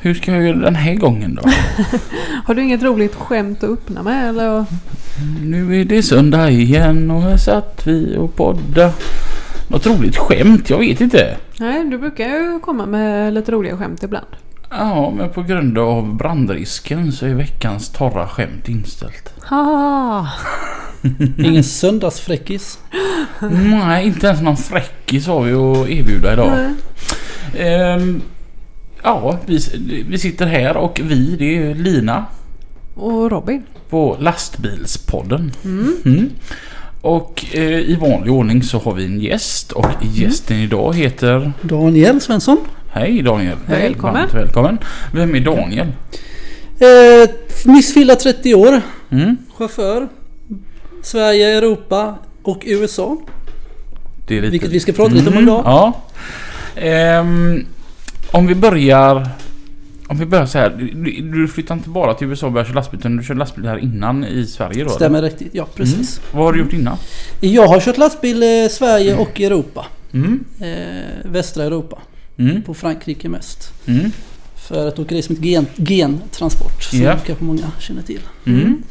Hur ska jag göra den här gången då? Har du inget roligt skämt att öppna med eller? Nu är det söndag igen och här satt vi och podda. Något roligt skämt? Jag vet inte. Nej, du brukar ju komma med lite roliga skämt ibland. Ja, men på grund av brandrisken så är veckans torra skämt inställt. Ha! Ingen söndagsfräckis. Nej, inte ens någon fräckis har vi att erbjuda idag. Nej. Ehm, ja, vi, vi sitter här och vi, det är Lina Och Robin. på lastbilspodden. Mm. Och eh, i vanlig ordning så har vi en gäst och gästen idag heter... Daniel Svensson. Hej Daniel! Välkommen. Varmt välkommen! Vem är Daniel? Eh, nyss fyllda 30 år. Mm. Chaufför. Sverige, Europa och USA. Det är lite... Vilket vi ska prata lite om Mm, idag. Ja. Ehm, om vi börjar... Om vi börjar så här. Du, du flyttade inte bara till USA och började köra lastbil utan du körde lastbil här innan i Sverige då? Stämmer riktigt. Ja, precis. Mm. Vad har du gjort innan? Jag har kört lastbil i Sverige och Europa. Mm. Eh, västra Europa. Mm. På Frankrike mest. Mm. För ett åkeri som heter Gen, Gentransport. Som Ja. kanske många känner till. Mm.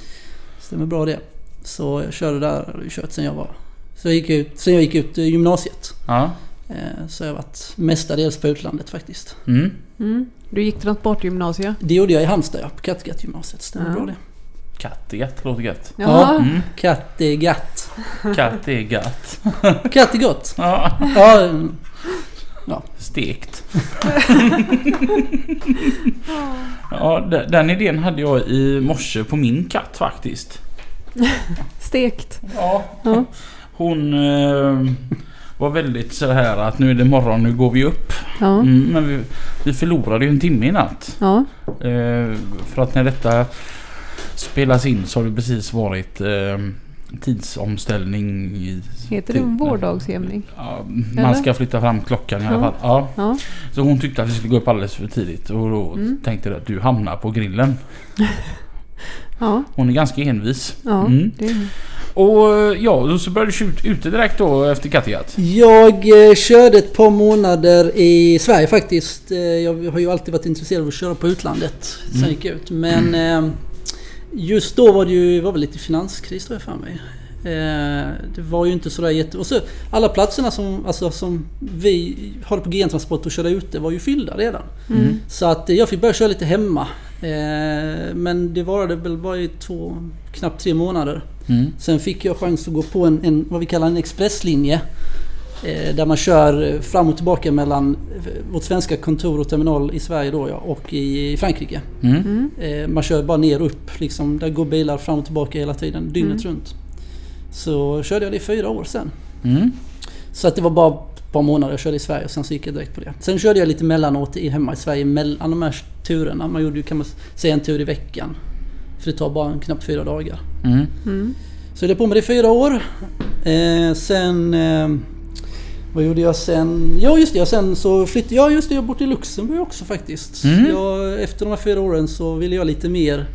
Stämmer bra det. Så jag körde där. Kört sen jag var... Så jag gick ut, sen jag gick ut gymnasiet. Ja. Eh, Så jag har varit mestadels på utlandet faktiskt. Mm. Mm. Du gick transportgymnasiet. Det gjorde jag i Halmstad ja, på Kattegattgymnasiet. Stämmer Ja. bra det. Kattegatt låter gött. Jaha. Mm. Kattegatt. Kattegatt. Kattegott. Ja. Ja. Stekt. ja, de- den idén hade jag i morse på min katt faktiskt. Stekt. Ja. Ja. Hon eh, var väldigt så här att nu är det morgon, nu går vi upp. Ja. Mm, men vi, vi förlorade ju en timme i natt. Ja. Eh, för att när detta spelas in så har det precis varit eh, tidsomställning. I, Heter det vårdagsjämning? Ja, man ska flytta fram klockan i alla Ja. fall. Ja. Ja. Så hon tyckte att vi skulle gå upp alldeles för tidigt och då Mm. tänkte jag att du hamnar på grillen. Ja. Hon är ganska envis. Ja. Mm. Det Och eh, ja, så började du köra ut- ute direkt då efter Kattegatt. Jag eh, körde ett par månader i Sverige faktiskt. Eh, jag har ju alltid varit intresserad av att köra på utlandet. Sen Mm. gick jag ut. Men eh, just då var det ju var väl lite finanskris tror jag för mig. Eh, det var ju inte sådär jätte... Och så alla platserna som, alltså, som vi hade på GN-transport och körde ute var ju fyllda redan. Mm. Så att jag fick börja köra lite hemma. Eh, men det varade väl bara i två, knappt tre månader. Mm. Sen fick jag chans att gå på en, en vad vi kallar en expresslinje. Eh, där man kör fram och tillbaka mellan eh, vårt svenska kontor och terminal i Sverige då ja, och i Frankrike. Mm. Mm. Man kör bara ner och upp liksom. Där går bilar fram och tillbaka hela tiden, dygnet runt. Så körde jag det i fyra år sen. Mm. Så att det var bara ett par månader jag körde i Sverige och sen så gick jag direkt på det. Sen körde jag lite mellanåt i, hemma i Sverige mellan de här turerna. Man gjorde ju kan man säga en tur i veckan. För det tar bara knappt fyra dagar. Mm. Mm. Så jag höll på med det i fyra år. Eh, sen... Eh, vad gjorde jag sen? Ja just det, sen så flyttade jag just det, jag bort till Luxemburg också faktiskt. Mm. Jag, efter de här fyra åren så ville jag lite mer...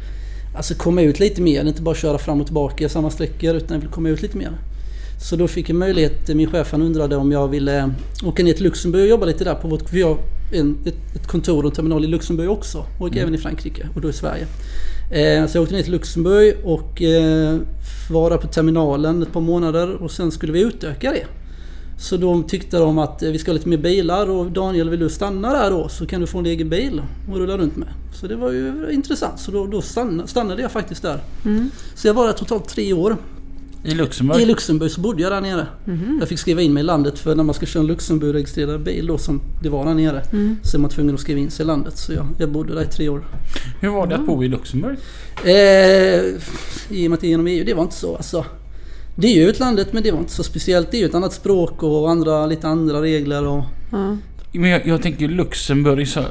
Alltså komma ut lite mer, inte bara köra fram och tillbaka samma sträckor utan jag ville komma ut lite mer. Så då fick jag möjlighet, min chef han undrade om jag ville åka ner till Luxemburg och jobba lite där på vårt... Vi har en, ett, ett kontor och terminal i Luxemburg också och även i Frankrike och då i Sverige. Eh, så jag åkte ner till Luxemburg och eh, var där på terminalen ett par månader och sen skulle vi utöka det. Så de tyckte de att eh, vi ska ha lite mer bilar och Daniel vill du stanna där då så kan du få en egen bil och rulla runt med. Så det var ju intressant så då, då stannade, stannade jag faktiskt där. Mm. Så jag var där totalt tre år. I Luxemburg? I Luxemburg så bodde jag där nere. Mhm. Jag fick skriva in mig i landet för när man ska köra en Luxemburg-registrerad bil då som det var där nere. Mm. Så är man tvungen att skriva in sig i landet. Så jag, jag bodde där i tre år. Hur var det att bo i Luxemburg? Eh, I och med att det är genom EU, det var inte så alltså. Det är ju utlandet men det var inte så speciellt. Det är ju ett annat språk och andra, lite andra regler och... Ja. Men jag, jag tänker Luxemburg, är så-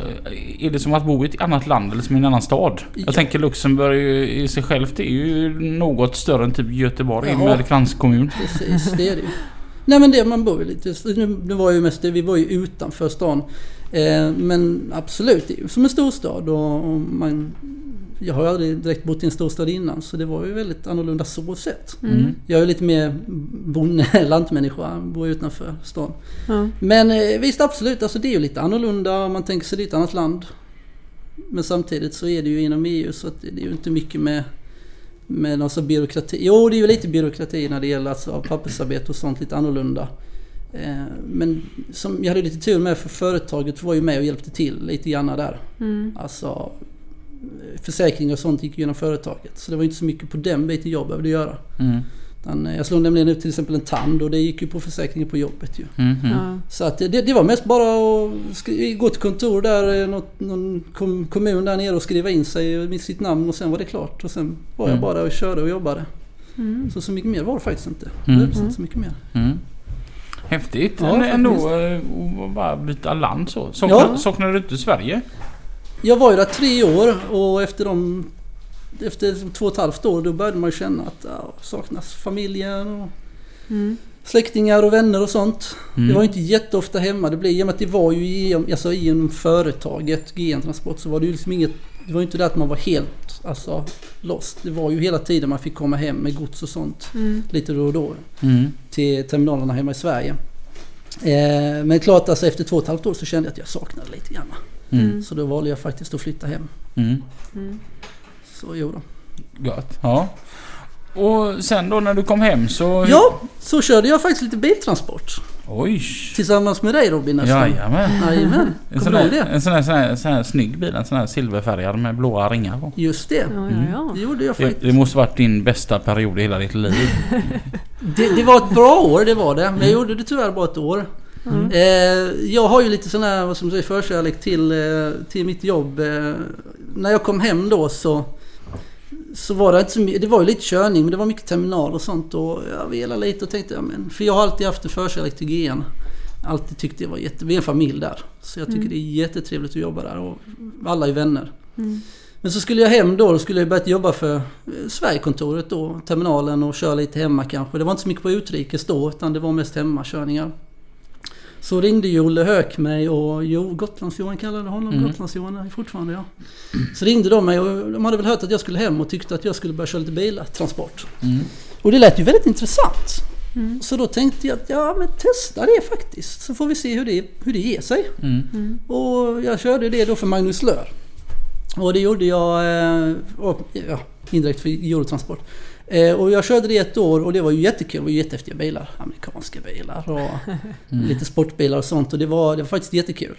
är det som att bo i ett annat land eller som i en annan stad? Ja. Jag tänker Luxemburg i sig självt är ju något större än typ Göteborg Ja. med kranskommun. Precis, det är det ju. Nej men det, man bor ju lite... Nu, nu var ju mest det, vi var ju utanför stan. Eh, men absolut, som en storstad och, man... Jag har aldrig direkt bott i en storstad innan så det var ju väldigt annorlunda så sett. Mm. Jag är lite mer bonde, lantmänniska, bor utanför stan. Ja. Men eh, visst absolut, alltså det är ju lite annorlunda om man tänker sig det är ett annat land. Men samtidigt så är det ju inom EU så att det är ju inte mycket med med någon sån byråkrati. Jo, det är ju lite byråkrati när det gäller alltså pappersarbete och sånt lite annorlunda. Eh, Men som jag hade lite tur med för företaget var ju med och hjälpte till lite grann där. Mm. Alltså eh, försäkringar och sånt gick genom företaget. Så det var inte så mycket på den biten jag behövde göra. Mm. Eh, Jag slog nämligen ut till exempel en tand och det gick ju på försäkringen på jobbet ju. Mm. Mm. Ja. Så att det, det var mest bara att gå till kontor där, något, någon kom, kommun där nere och skriva in sig med sitt namn och sen var det klart. Och sen var jag Mm. bara och körde och jobbade. Mm. Så så mycket mer var det faktiskt inte. Mm. Det var inte så mycket mer. Häftigt Ja, ändå eh, att bara byta land så. Saknar, Ja. saknar du inte Sverige? Jag var ju där tre år och efter de... Efter två och ett halvt år då började man ju känna att ja, saknas familjen och Mm. släktingar och vänner och sånt. Mm. Det var ju inte jätteofta hemma. Det blev, i och med att det var ju genom, alltså, genom företaget GN Transport så var det ju liksom inget... Det var ju inte det att man var helt alltså, lost. Det var ju hela tiden man fick komma hem med gods och sånt. Mm. Lite då och då. Mm. Till terminalerna hemma i Sverige. Eh, men klart alltså efter två och ett halvt år så kände jag att jag saknade lite grann. Mm. Så då valde jag faktiskt att flytta hem. Mm. Mm. Så jo då. Gött. Ja. Och sen då när du kom hem så... Ja, så körde jag faktiskt lite biltransport. Oj! Tillsammans med dig Robin nästan. Jajamän. Jajamän. En sån, här, det? en sån, här, sån, här, sån här snygg bil, en sån här silverfärgad med blåa ringar på. Just det. Ja, ja, ja. Det gjorde jag Det, faktiskt. det måste varit din bästa period i hela ditt liv. Det, det var ett bra år, det var det. Men jag gjorde det tyvärr bara ett år. Mm. Eh, jag har ju lite sån här, vad man säga, förkärlek till, eh, till mitt jobb. Eh, när jag kom hem då så, så var det inte så mycket, det var ju lite körning men det var mycket terminal och sånt och jag velade lite och tänkte, ja, men, för jag har alltid haft en förkärlek till GN. Alltid tyckt det var jätte, vi är en familj där. Så jag tycker Mm. det är jättetrevligt att jobba där och alla är vänner. Mm. Men så skulle jag hem då, då skulle jag börjat jobba för eh, Sverigekontoret då, terminalen och köra lite hemma kanske. Det var inte så mycket på utrikes då utan det var mest hemmakörningar. Så ringde ju Olle Höök mig och jo, Gotlands-Johan kallade honom. Mm. Gotlands-Johan är fortfarande ja. Så ringde de mig och de hade väl hört att jag skulle hem och tyckte att jag skulle börja köra lite biltransport. Mm. Och det lät ju väldigt intressant. Mm. Så då tänkte jag att ja men testa det faktiskt. Så får vi se hur det, hur det ger sig. Mm. Mm. Och jag körde det då för Magnus Lör. Och det gjorde jag eh, och, ja, indirekt för Eurotransport. Eh, och jag körde det ett år och det var ju jättekul. Det var ju jättehäftiga bilar. Amerikanska bilar och Mm. lite sportbilar och sånt. Och det var, det var faktiskt jättekul.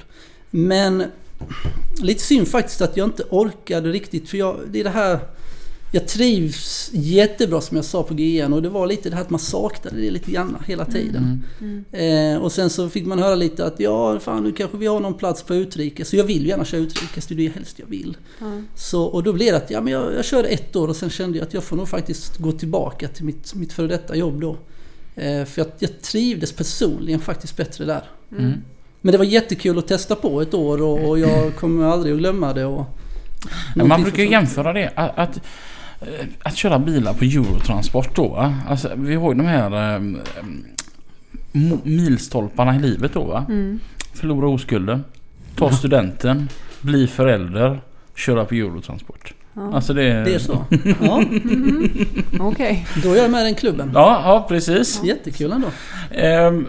Men lite synd faktiskt att jag inte orkade riktigt. För jag, det är det här... Jag trivs jättebra som jag sa på GN och det var lite det här att man saknade det lite grann hela tiden. Mm. Mm. Eh, och sen så fick man höra lite att ja, fan nu kanske vi har någon plats på utrikes. Så jag vill ju gärna köra utrikes, det är det helst jag vill. Ja. Så, och då blev det att ja, men jag, jag körde ett år och sen kände jag att jag får nog faktiskt gå tillbaka till mitt, mitt före detta jobb då. Eh, för jag, jag trivdes personligen faktiskt bättre där. Mm. Men det var jättekul att testa på ett år och, och jag kommer aldrig att glömma det. Och, man brukar jämföra det. Att, att, eh, att köra bilar på Eurotransport då. Alltså, vi har ju de här um, milstolparna i livet då va. Mm. Förlora oskulden. Ta studenten. Bli förälder. Köra på Eurotransport. Ja. Alltså det... Det är så? Ja, Mhm. Okej. då är jag med i den klubben. Ja, ja precis. Jättekul ändå. Ehm,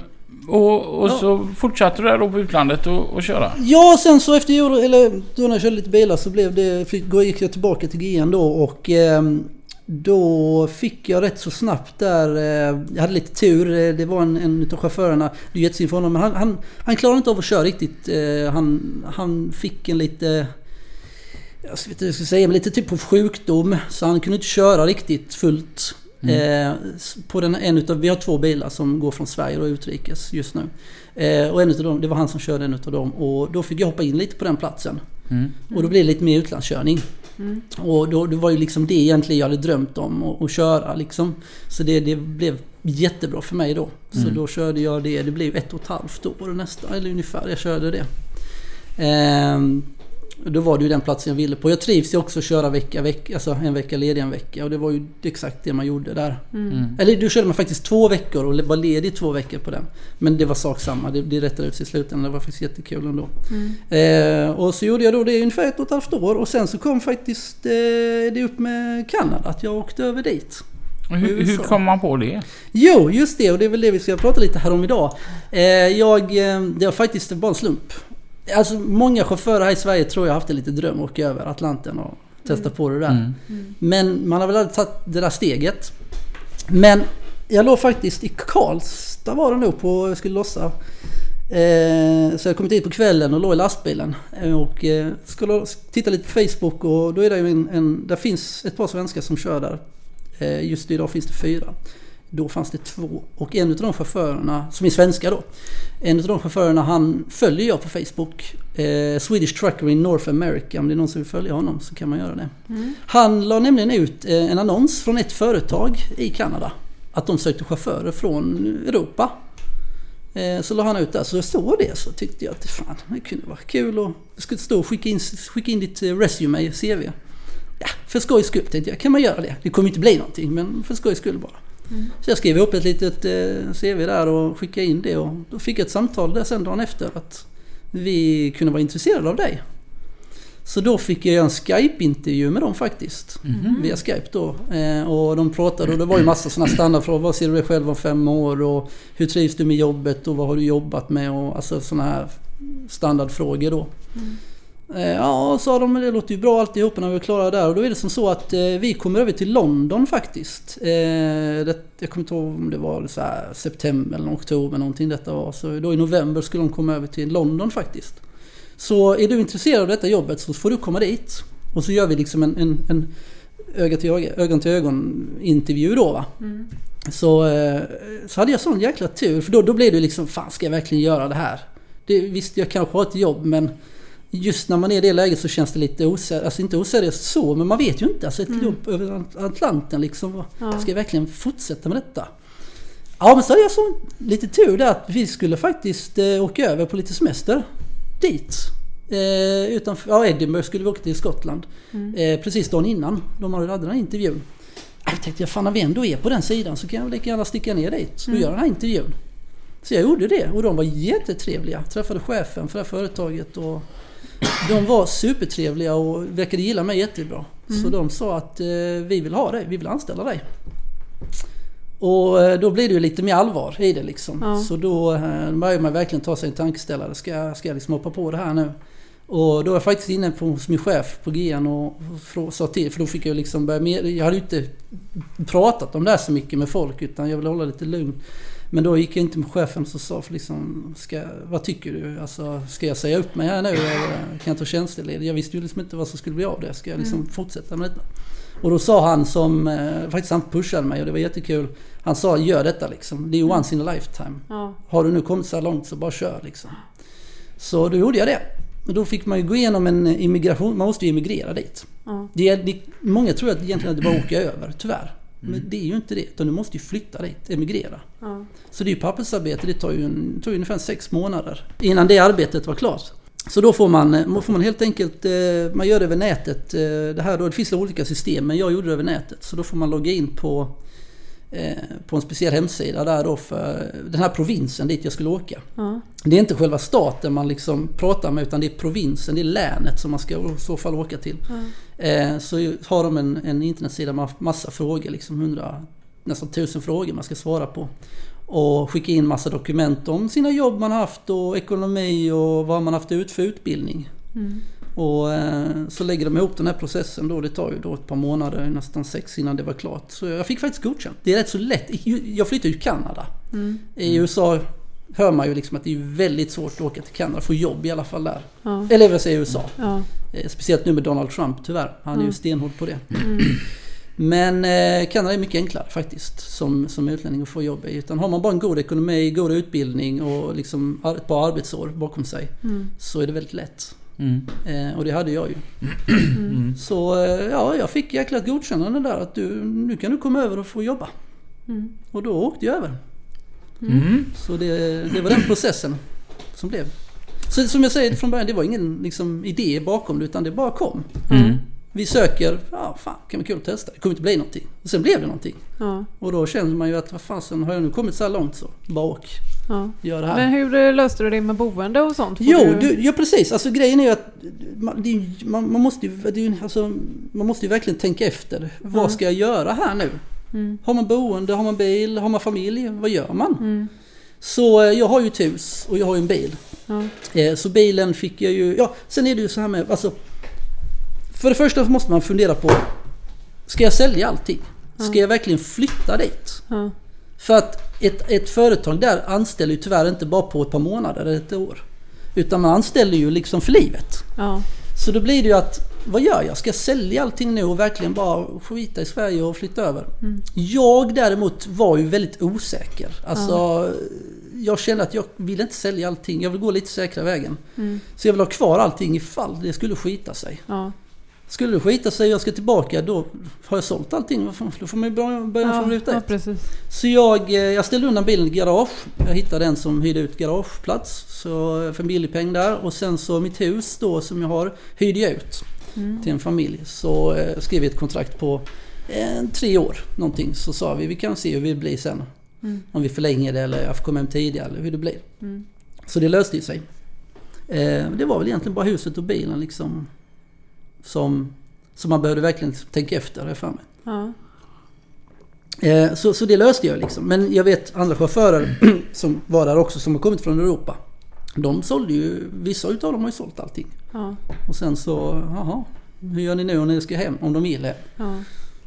och och Ja. så fortsatte du där då på utlandet och, och köra? Ja, sen så efter Euro, eller då när jag körde lite bilar så blev det, fick, gick jag tillbaka till GN då och ehm, då fick jag rätt så snabbt där, eh, jag hade lite tur, eh, det var en, en utav chaufförerna, det är jättesynd för honom, men han, han, han klarade inte av att köra riktigt. Eh, han, han fick en lite, jag vet inte hur jag ska säga, men lite typ av sjukdom. Så han kunde inte köra riktigt fullt. Eh, s- på den, en utav, vi har två bilar som går från Sverige och utrikes just nu. Eh, och en utav dem, det var han som körde en utav dem. Och då fick jag hoppa in lite på den platsen. Mm. Och då blev det lite mer utlandskörning. Mm. Och då, det var ju liksom det egentligen jag hade drömt om att, att köra liksom. Så det, det blev jättebra för mig då. Så Mm. då körde jag det, det blev ett och ett halvt år nästan, eller ungefär. Jag körde det. Ehm, då var det ju den platsen jag ville på. Jag trivs ju också att köra vecka, vecka, alltså en vecka ledig en vecka. Och det var ju exakt det man gjorde där. Mm. Eller då körde man faktiskt två veckor och var ledig två veckor på den. Men det var sak samma, det, det rättade ut sig i slutändan. Det var faktiskt jättekul ändå. Eh, och så gjorde jag då det i ungefär ett och ett halvt år och sen så kom faktiskt eh, det upp med Kanada, att jag åkte över dit. Hur, hur kom man på det? Jo, just det och det är väl det vi ska prata lite här om idag. Eh, jag, eh, det var faktiskt bara en slump. Alltså många chaufförer här i Sverige tror jag har haft en liten dröm att åka över Atlanten och testa på det där. Mm. Men man har väl aldrig tagit det där steget. Men jag låg faktiskt i Karlstad var det nog på, jag skulle lossa. Eh, så jag kom dit på kvällen och låg i lastbilen. Eh, och eh, skulle titta lite på Facebook och då är det ju en, en där finns ett par svenskar som kör där. Eh, just idag finns det fyra. Då fanns det två. Och en av de chaufförerna, som är svenska då. En av de chaufförerna han följer jag på Facebook. Eh, Swedish Trucker in North America. Om det är någon som vill följa honom så kan man göra det. Han la nämligen ut eh, en annons från ett företag i Kanada. Att de sökte chaufförer från Europa. Eh, Så la han ut där, så jag såg det så tyckte jag att fan, det kunde vara kul och jag skulle stå och skicka in, skicka in ditt eh, resume, CV. Ja, för skojs skull tänkte jag, kan man göra det? Det kommer inte bli någonting, men för skojs skull bara. Så jag skrev upp ett litet eh, CV där och skickade in det och då fick jag ett samtal där sen dagen efter att vi kunde vara intresserade av dig. Så då fick jag en Skype-intervju med dem faktiskt. Via Skype då. Eh, och de pratade och det var ju massa sådana standardfrågor. Vad ser du dig själv om fem år? Och hur trivs du med jobbet? Och vad har du jobbat med? Och alltså sådana här standardfrågor då. Eh, ja, sa de, det låter ju bra alltihopa när vi är klara där. Och då är det som så att eh, vi kommer över till London faktiskt. Eh, jag kommer inte ihåg om det var så september eller oktober någonting detta var. Så då i november skulle de komma över till London faktiskt. Så är du intresserad av detta jobbet så får du komma dit. Och så gör vi liksom en, en, en öga till öga, ögon till ögon intervju då va. Så, eh, så hade jag sån jäkla tur för då, då blev det liksom, fan ska jag verkligen göra det här? Det, visst, jag kanske har ett jobb men just när man är i det läget så känns det lite oseriöst, alltså inte oseriöst så, men man vet ju inte. Alltså ett jobb över Atlanten liksom. Ja. Ska jag verkligen fortsätta med detta? Ja men så hade jag så lite tur där att vi skulle faktiskt eh, åka över på lite semester dit. Eh, utanför, ja Edinburgh skulle vi åka till Skottland. Eh, precis dagen innan de hade den här intervjun. Jag tänkte jag fan när vi ändå är på den sidan så kan jag lika gärna sticka ner dit och göra den här intervjun. Så jag gjorde det och de var jättetrevliga. Träffade chefen för det här företaget och de var supertrevliga och verkade gilla mig jättebra. Så de sa att eh, vi vill ha dig, vi vill anställa dig. Och eh, då blir det ju lite mer allvar i det liksom. Ja. Så då eh, börjar man verkligen ta sig en tankeställare. Ska, jag- ska jag liksom hoppa på det här nu? Och då var jag faktiskt inne på, hos min chef på GN och sa till. För då fick jag liksom börja med, Jag hade ju inte pratat om det här så mycket med folk utan jag ville hålla lite lugn. Men då gick jag inte med chefen och så sa liksom, ska, vad tycker du? Alltså, ska jag säga upp mig här nu eller kan jag ta tjänsteledig? Jag visste ju liksom inte vad som skulle bli av det. Ska jag liksom fortsätta med detta? Och då sa han som, eh, faktiskt han pushade mig och det var jättekul. Han sa gör detta liksom. Det är ju once in a lifetime. Ja. Har du nu kommit så här långt så bara kör liksom. Så då gjorde jag det. Och då fick man ju gå igenom en immigration, man måste ju immigrera dit. Ja. Det det, många tror att egentligen att det bara åka över, tyvärr. Men det är ju inte det, utan du måste ju flytta dit, emigrera. Ja. Så det är ju pappersarbete, det tar ju, en, tar ju ungefär sex månader innan det arbetet var klart. Så då får man, eh, får man helt enkelt, eh, man gör det över nätet. eh, Det här då, det finns olika system men jag gjorde det över nätet. Så då får man logga in på, på en speciell hemsida där då för den här provinsen dit jag skulle åka. Ja. Det är inte själva staten man liksom pratar med utan det är provinsen, det är länet som man ska i så fall åka till. Eh, så har de en, en internetsida med massa frågor, liksom hundra, nästan tusen frågor man ska svara på. Och skicka in massa dokument om sina jobb man haft och ekonomi och vad man haft ut för utbildning. Och eh, så lägger de ihop den här processen då. Det tar ju då ett par månader, nästan sex innan det var klart. Så jag fick faktiskt godkänt. Det är rätt så lätt. Jag flyttade ju till Kanada. I USA hör man ju liksom att det är väldigt svårt att åka till Kanada, få jobb i alla fall där. Ja. Eller vad säger USA. Ja. Eh, Speciellt nu med Donald Trump tyvärr. Han är ju Mm. stenhård på det. Men eh, Kanada är mycket enklare faktiskt som, som utlänning att få jobb i. Utan har man bara en god ekonomi, god utbildning och liksom ett par arbetsår bakom sig Mm. så är det väldigt lätt. Mm. Eh, och det hade jag ju. Mm. Så eh, ja, jag fick jäkla godkännande där att du, nu kan du komma över och få jobba. Och då åkte jag över. Mm. Så det, det var den processen som blev. Så som jag säger från början, det var ingen liksom, idé bakom det utan det bara kom. Mm. Vi söker, ja fan kan vara kul att testa. Det kommer inte bli någonting. Och sen blev det någonting. Ja, Och då känner man ju att vad fasen har jag nu kommit så här långt så bara åk. ja. Gör det här. Men hur eh, löste du det med boende och sånt? Får Jo, du, ja precis. Alltså grejen är ju att man, det man, man, måste ju, det alltså, man måste ju verkligen tänka efter. Vad ska jag göra här nu? Mm. Har man boende, har man bil, har man familj? Vad gör man? Mm. Så eh, jag har ju ett hus och jag har ju en bil. Ja. Eh, Så bilen fick jag ju, ja sen är det ju så här med, alltså. För det första måste man fundera på, ska jag sälja allting? Ska jag verkligen flytta dit? Ja. För att ett, ett företag där anställer ju tyvärr inte bara på ett par månader eller ett år. Utan man anställer ju liksom för livet. Så då blir det ju att, vad gör jag? Ska jag sälja allting nu och verkligen bara skita i Sverige och flytta över? Jag däremot var ju väldigt osäker. Alltså, jag kände att jag vill inte sälja allting. Jag vill gå lite säkra vägen. Mm. Så jag vill ha kvar allting ifall det skulle skita sig. Ja. Skulle det skita sig och jag ska tillbaka, då har jag sålt allting. Då får man ju börja, börja från Ja, ruta ja, ett. precis. Så jag, eh, jag ställde undan bilen i garage. Jag hittade en som hyrde ut garageplats. Så för en billig peng där. Och sen så mitt hus då som jag har hyrde jag ut Mm. till en familj. Så eh, skrev vi ett kontrakt på eh, tre år någonting. Så sa vi vi kan se hur det blir sen. Mm. Om vi förlänger det eller jag får komma hem tidigare eller hur det blir. Mm. Så det löste ju sig. Eh, det var väl egentligen bara huset och bilen liksom. Som, som man behövde verkligen tänka efter har för mig. Ja. Eh, så, så det löste jag liksom. Men jag vet andra chaufförer som var där också som har kommit från Europa. De sålde ju, vissa utav dem har ju sålt allting. Ja. Och sen så, jaha, hur gör ni nu om ni ska hem? Om de vill hem. Ja.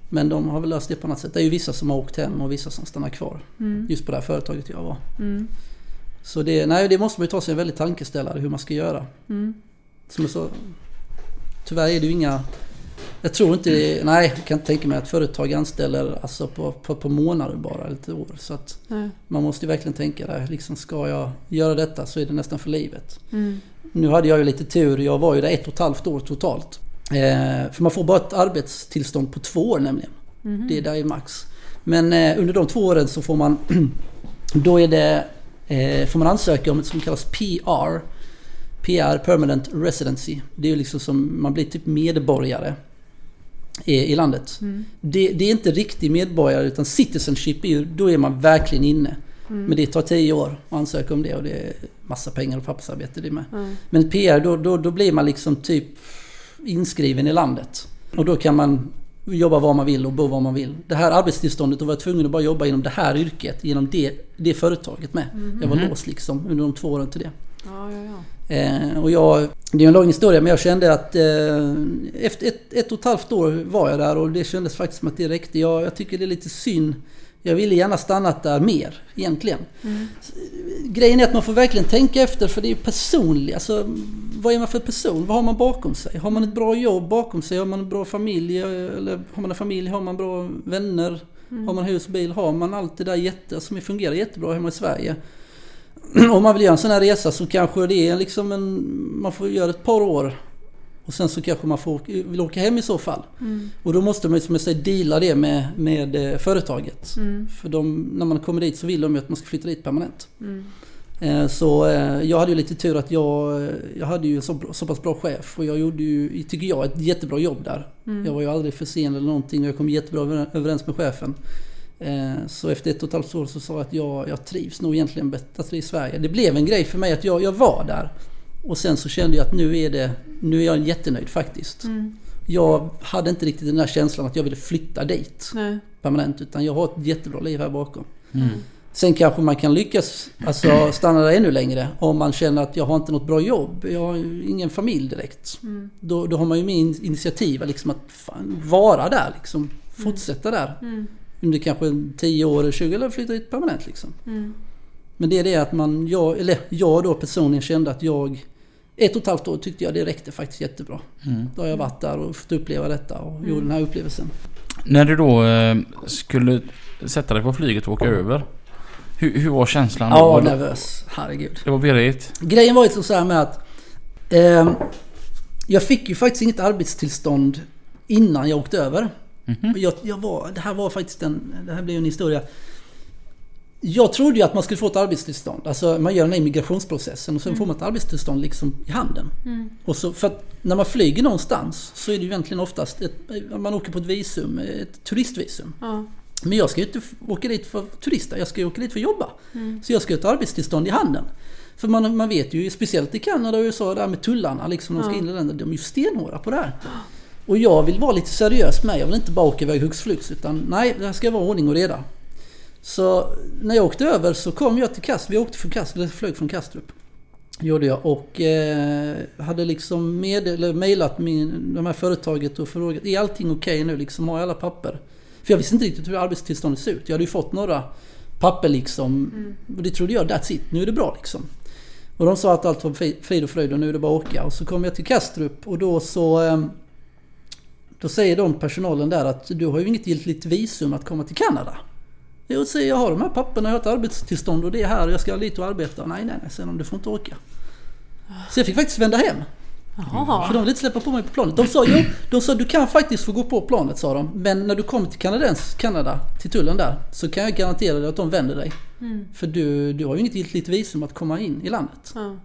Men de har väl löst det på annat sätt. Det är ju vissa som har åkt hem och vissa som stannar kvar. Mm. Just på det här företaget jag var. Mm. Så det, nej, det måste man ju ta sig en väldigt tankeställare hur man ska göra. Mm. Som jag sa, tyvärr är det ju inga... Jag tror inte nej, jag kan inte tänka mig att företag anställer alltså på, på, på månader bara, eller ett år. Så att Nej. man måste ju verkligen tänka där, liksom ska jag göra detta så är det nästan för livet. Mm. Nu hade jag ju lite tur, jag var ju där ett och ett halvt år totalt. Eh, för man får bara ett arbetstillstånd på två år nämligen. Mhm. Det är där är max. Men eh, under de två åren så får man, då är det, eh, får man ansöka om ett som kallas PR. PR, Permanent Residency. Det är ju liksom som, man blir typ medborgare i, i landet. Mm. Det, det är inte riktig medborgare utan citizenship, är ju, då är man verkligen inne. Mm. Men det tar tio år att ansöka om det och det är massa pengar och pappersarbete det med. Ja. Men PR, då, då, då blir man liksom typ inskriven i landet. Och då kan man jobba var man vill och bo var man vill. Det här arbetstillståndet, då var jag tvungen att bara jobba inom det här yrket, genom det, det företaget med. Jag var Mhm. låst liksom under de två åren till det. Ja, ja, ja. Eh, och jag, det är en lång historia men jag kände att eh, efter ett, ett och ett halvt år var jag där och det kändes faktiskt som att det räckte. Jag, jag tycker det är lite synd. Jag ville gärna stannat där mer egentligen. Mm. Grejen är att man får verkligen tänka efter för det är personligt. Alltså, vad är man för person? Vad har man bakom sig? Har man ett bra jobb bakom sig? Har man en bra familj? Eller har man en familj? Har man bra vänner? Har man hus, bil? Har man allt det där jätte, som fungerar jättebra hemma i Sverige? Om man vill göra en sån här resa så kanske det är liksom en... Man får göra ett par år. Och sen så kanske man får, åka- vill åka hem i så fall. Mm. Och då måste man som jag säger deala det med, med eh, företaget. Mm. För de, när man kommer dit så vill de ju att man ska flytta dit permanent. Mm. Eh, Så eh, jag hade ju lite tur att jag, jag hade ju en så, så pass bra chef och jag gjorde ju, tycker jag, ett jättebra jobb där. Mm. Jag var ju aldrig för sen eller någonting och jag kom jättebra över- överens med chefen. Eh, Så efter ett och ett halvt år så sa jag att jag, jag trivs nog egentligen bättre i Sverige. Det blev en grej för mig att jag, jag var där. Och sen så kände jag att nu är det, nu är jag jättenöjd faktiskt. Mm. Jag hade inte riktigt den där känslan att jag ville flytta dit Nej. permanent utan jag har ett jättebra liv här bakom. Mm. Sen kanske man kan lyckas alltså, stanna där ännu längre om man känner att jag har inte något bra jobb. Jag har ingen familj direkt. Mm. Då, då har man ju mer in- initiativ liksom att fan, vara där liksom. Fortsätta där. Mm. Under kanske 10 år eller 20 eller flytta dit permanent liksom. Mm. Men det är det att man, jag, eller jag då personligen kände att jag ett och ett halvt år tyckte jag det räckte faktiskt jättebra. Mm. Då har jag varit där och fått uppleva detta och gjorde den här upplevelsen. När du då eh, skulle sätta dig på flyget och åka över. Hur, hur var känslan? Ja, Var det, nervös. Herregud. det var pirrigt. Grejen var ju så här med att eh, jag fick ju faktiskt inget arbetstillstånd innan jag åkte över. Och Jag, jag var, det här var faktiskt en, det här blev en historia. Jag trodde ju att man skulle få ett arbetstillstånd. Alltså man gör den här immigrationsprocessen och sen får man ett arbetstillstånd liksom i handen. Och så, för att när man flyger någonstans så är det ju egentligen oftast ett, man åker på ett visum, ett turistvisum. Ja. Men jag ska ju inte åka dit för att turista, jag ska ju åka dit för att jobba. Så jag ska ha ett arbetstillstånd i handen. För man, man vet ju, speciellt i Kanada och USA, det här med tullarna, liksom, de ska Ja. in i länder, de är ju stenhårda på det här. Och jag vill vara lite seriös med, jag vill inte bara åka iväg hux flux, utan nej, det här ska vara ordning och reda. Så när jag åkte över så kom jag till Kastrup, vi åkte från Kastrup, eller flög från Kastrup. Gjorde jag och eh, hade liksom med, eller mejlat min, de här företaget och frågat är allting okej nu liksom? Har jag alla papper? För jag visste inte riktigt hur arbetstillståndet ser ut. Jag hade ju fått några papper liksom. Och det trodde jag, that's it, nu är det bra liksom. Och de sa att allt var fri- frid och fröjd och nu är det bara att åka. Och så kom jag till Kastrup och då så... eh, Då säger de personalen där att du har ju inget giltigt visum att komma till Kanada. Jo, säger jag har de här papperna, jag har ett arbetstillstånd och det är här jag ska dit och arbeta. Nej, nej, nej, säger de, du får inte åka. Så jag fick faktiskt vända hem. För Jaha. de ville inte släppa på mig på planet. De sa jo, de sa du kan faktiskt få gå på planet sa de. Men när du kommer till Kanadens, Kanada, till tullen där, så kan jag garantera dig att de vänder dig. För du, du har ju inget giltigt visum att komma in i landet. Ja.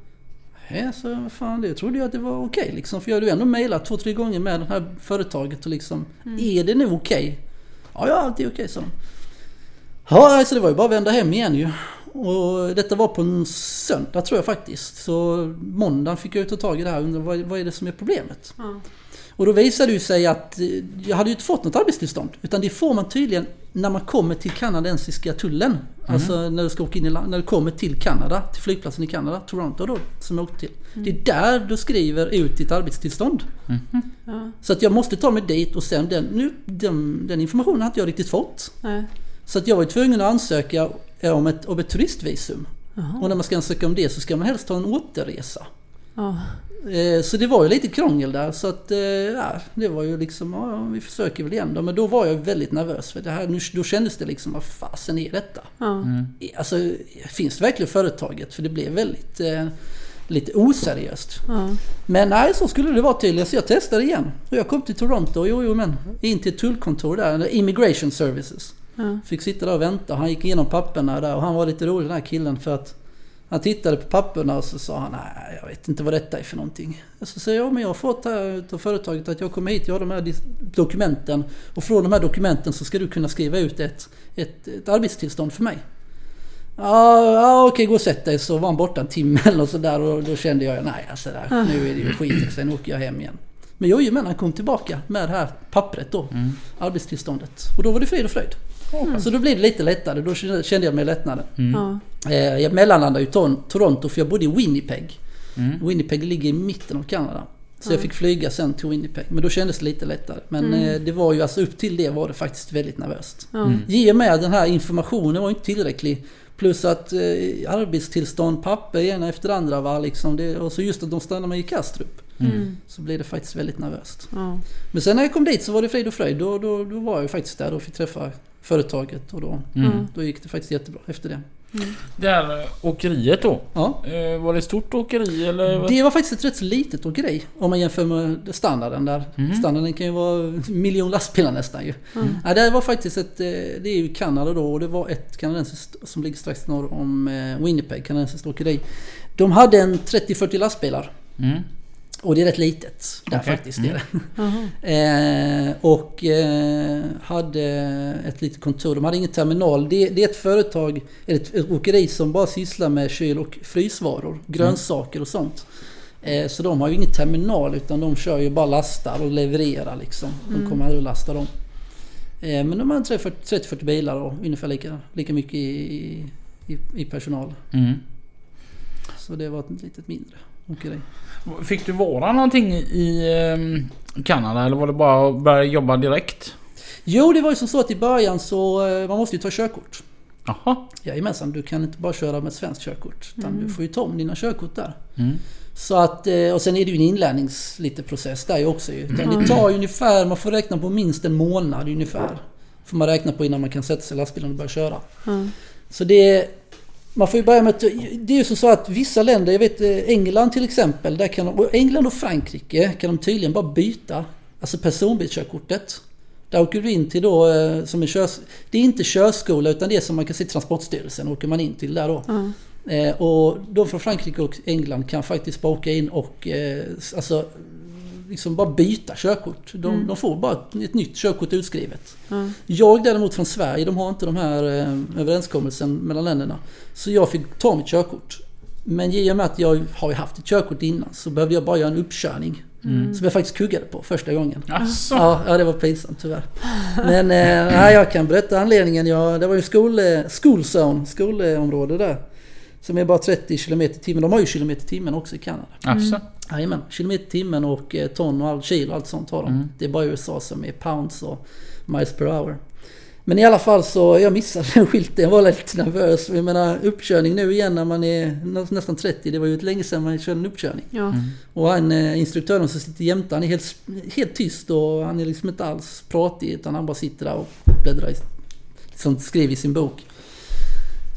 Ja, så fan, det trodde jag att det var okej liksom. För jag hade ju ändå mejlat två, tre gånger med det här företaget och liksom, är det nu okej? Ja, ja, allt är okej, sa de. Ja, alltså det var ju bara att vända hem igen ju. Och detta var på en söndag tror jag faktiskt. Så måndagen fick jag ju ta tag i det här och undra vad, vad är det som är problemet? Ja. Och då visade det sig att eh, jag hade ju inte fått något arbetstillstånd. Utan det får man tydligen när man kommer till kanadensiska tullen. Alltså när du ska åka in i land, när du kommer till Kanada, till flygplatsen i Kanada, Toronto då, som jag åkte till. Det är där du skriver ut ditt arbetstillstånd. Ja. Så att jag måste ta mig dit och sen den, nu, den, den informationen har inte jag riktigt fått. Nej. Så att jag var tvungen att ansöka om ett, om ett turistvisum. Jaha. Och när man ska ansöka om det så ska man helst ha en återresa. Ja. Eh, Så det var ju lite krångel där så att eh, ja, det var ju liksom, ja, vi försöker väl igen då. Men då var jag väldigt nervös för det här, nu- då kändes det liksom, vad fasen är detta? Ja. Alltså, finns det verkligen företaget? För det blev väldigt, eh, lite oseriöst. Ja. Men nej, så skulle det vara tydligen. Så jag testade igen. Och jag kom till Toronto, jo, jo men, in till tullkontor där, Immigration Services. Ja. Fick sitta där och vänta. Han gick igenom papperna där och han var lite rolig den här killen för att han tittade på papperna och så sa han nej jag vet inte vad detta är för någonting. Och så säger jag men jag har fått här av företaget att jag kommer hit, jag har de här dokumenten och från de här dokumenten så ska du kunna skriva ut ett, ett, ett arbetstillstånd för mig. Ja, ja okej gå och sätt dig så var han borta en timme eller sådär och då kände jag nej alltså där, nu är det ju skit sen åker jag hem igen. Men men han kom tillbaka med det här pappret då, arbetstillståndet. Och då var det frid och fröjd. Så då blev det lite lättare, då kände jag mig lättnaden. Ja. Eh, Jag mellanlandade i Toronto för jag bodde i Winnipeg. Mm. Winnipeg ligger i mitten av Kanada. Så jag fick flyga sen till Winnipeg. Men då kändes det lite lättare. Men eh, det var ju alltså upp till det var det faktiskt väldigt nervöst. Ja. I och med den här informationen var inte tillräcklig. Plus att eh, arbetstillstånd, papper ena efter det andra var liksom det, Och så just att de stannade mig i Kastrup. Mm. Så blev det faktiskt väldigt nervöst. Ja. Men sen när jag kom dit så var det frid och fröjd. Då, då, då var jag faktiskt där och fick träffa företaget. Och då, Mm. då gick det faktiskt jättebra efter det. Det här åkeriet då. Ja. Eh, var det ett stort åkeri eller? Det var faktiskt ett rätt så litet åkeri om man jämför med standarden där. Mhm. Standarden kan ju vara en miljon lastbilar nästan ju. Mm. Ja, det var faktiskt ett, eh, det är ju Kanada då och det var ett kanadensiskt som ligger strax norr om eh, Winnipeg, kanadensiskt åkeri. De hade en 30-40 lastbilar Mm. Och det är rätt litet där Okej. faktiskt. Det är det. Eh, och eh, hade ett litet kontor. De hade ingen terminal. Det, det är ett företag, eller ett, ett åkeri som bara sysslar med kyl och frysvaror. Grönsaker och sånt. Eh, så de har ju ingen terminal utan de kör ju bara lastar och levererar liksom. De kommer aldrig att lasta dem. Eh, men de har 30-40 bilar och ungefär lika, lika mycket i, i, i personal. Mm. Så det var ett litet mindre åkeri. Fick du vara någonting i eh, Kanada eller var det bara att börja jobba direkt? Jo, det var ju som så att i början så eh, man måste ju ta körkort. Jaha. Jajamensan, du kan inte bara köra med svenskt körkort. Utan du får ju ta om dina körkort där. Mm. Så att, eh, och sen är det ju en inlärnings lite process där ju också ju. Utan det tar ju ungefär, man får räkna på minst en månad ungefär. Får man räkna på innan man kan sätta sig i lastbilen och börja köra. Så det... Man får ju börja med att... Det är ju som så att vissa länder, jag vet eh, England till exempel, där kan de, och England och Frankrike kan de tydligen bara byta, alltså personbilskörkortet. Där åker du in till då eh, som en körs... Det är inte körskola utan det är som man kan se Transportstyrelsen åker man in till där då. Ja. Eh, och de från Frankrike och England kan faktiskt bara åka in och eh, alltså, liksom bara byta körkort. De, Mm. de får bara ett, ett nytt körkort utskrivet. Ja. Jag däremot från Sverige, de har inte de här eh, överenskommelsen mellan länderna. Så jag fick ta mitt körkort. Men i och med att jag har haft ett körkort innan så behövde jag bara göra en uppkörning. Mm. Som jag faktiskt kuggade på första gången. Asså? Ja, ja, det var pinsamt tyvärr. Men eh, jag kan berätta anledningen. Jag, det var ju skol, eh, skolzone, skolområde där. Som är bara 30 km i timmen. De har ju kilometer i timmen också i Kanada. Asså? Jajamän, kilometer i timmen och eh, ton och all, kilo och allt sånt har de. Mm. Det är bara USA som är pounds och miles per hour. Men i alla fall så, jag missade den skylten. Jag var lite nervös. Jag menar uppkörning nu igen när man är nä- nästan 30. Det var ju ett länge sedan man körde en uppkörning. Ja. Och han, eh, instruktören som sitter jämte, han är helt, helt tyst och han är liksom inte alls pratig utan han bara sitter där och bläddrar i, liksom skriver i sin bok.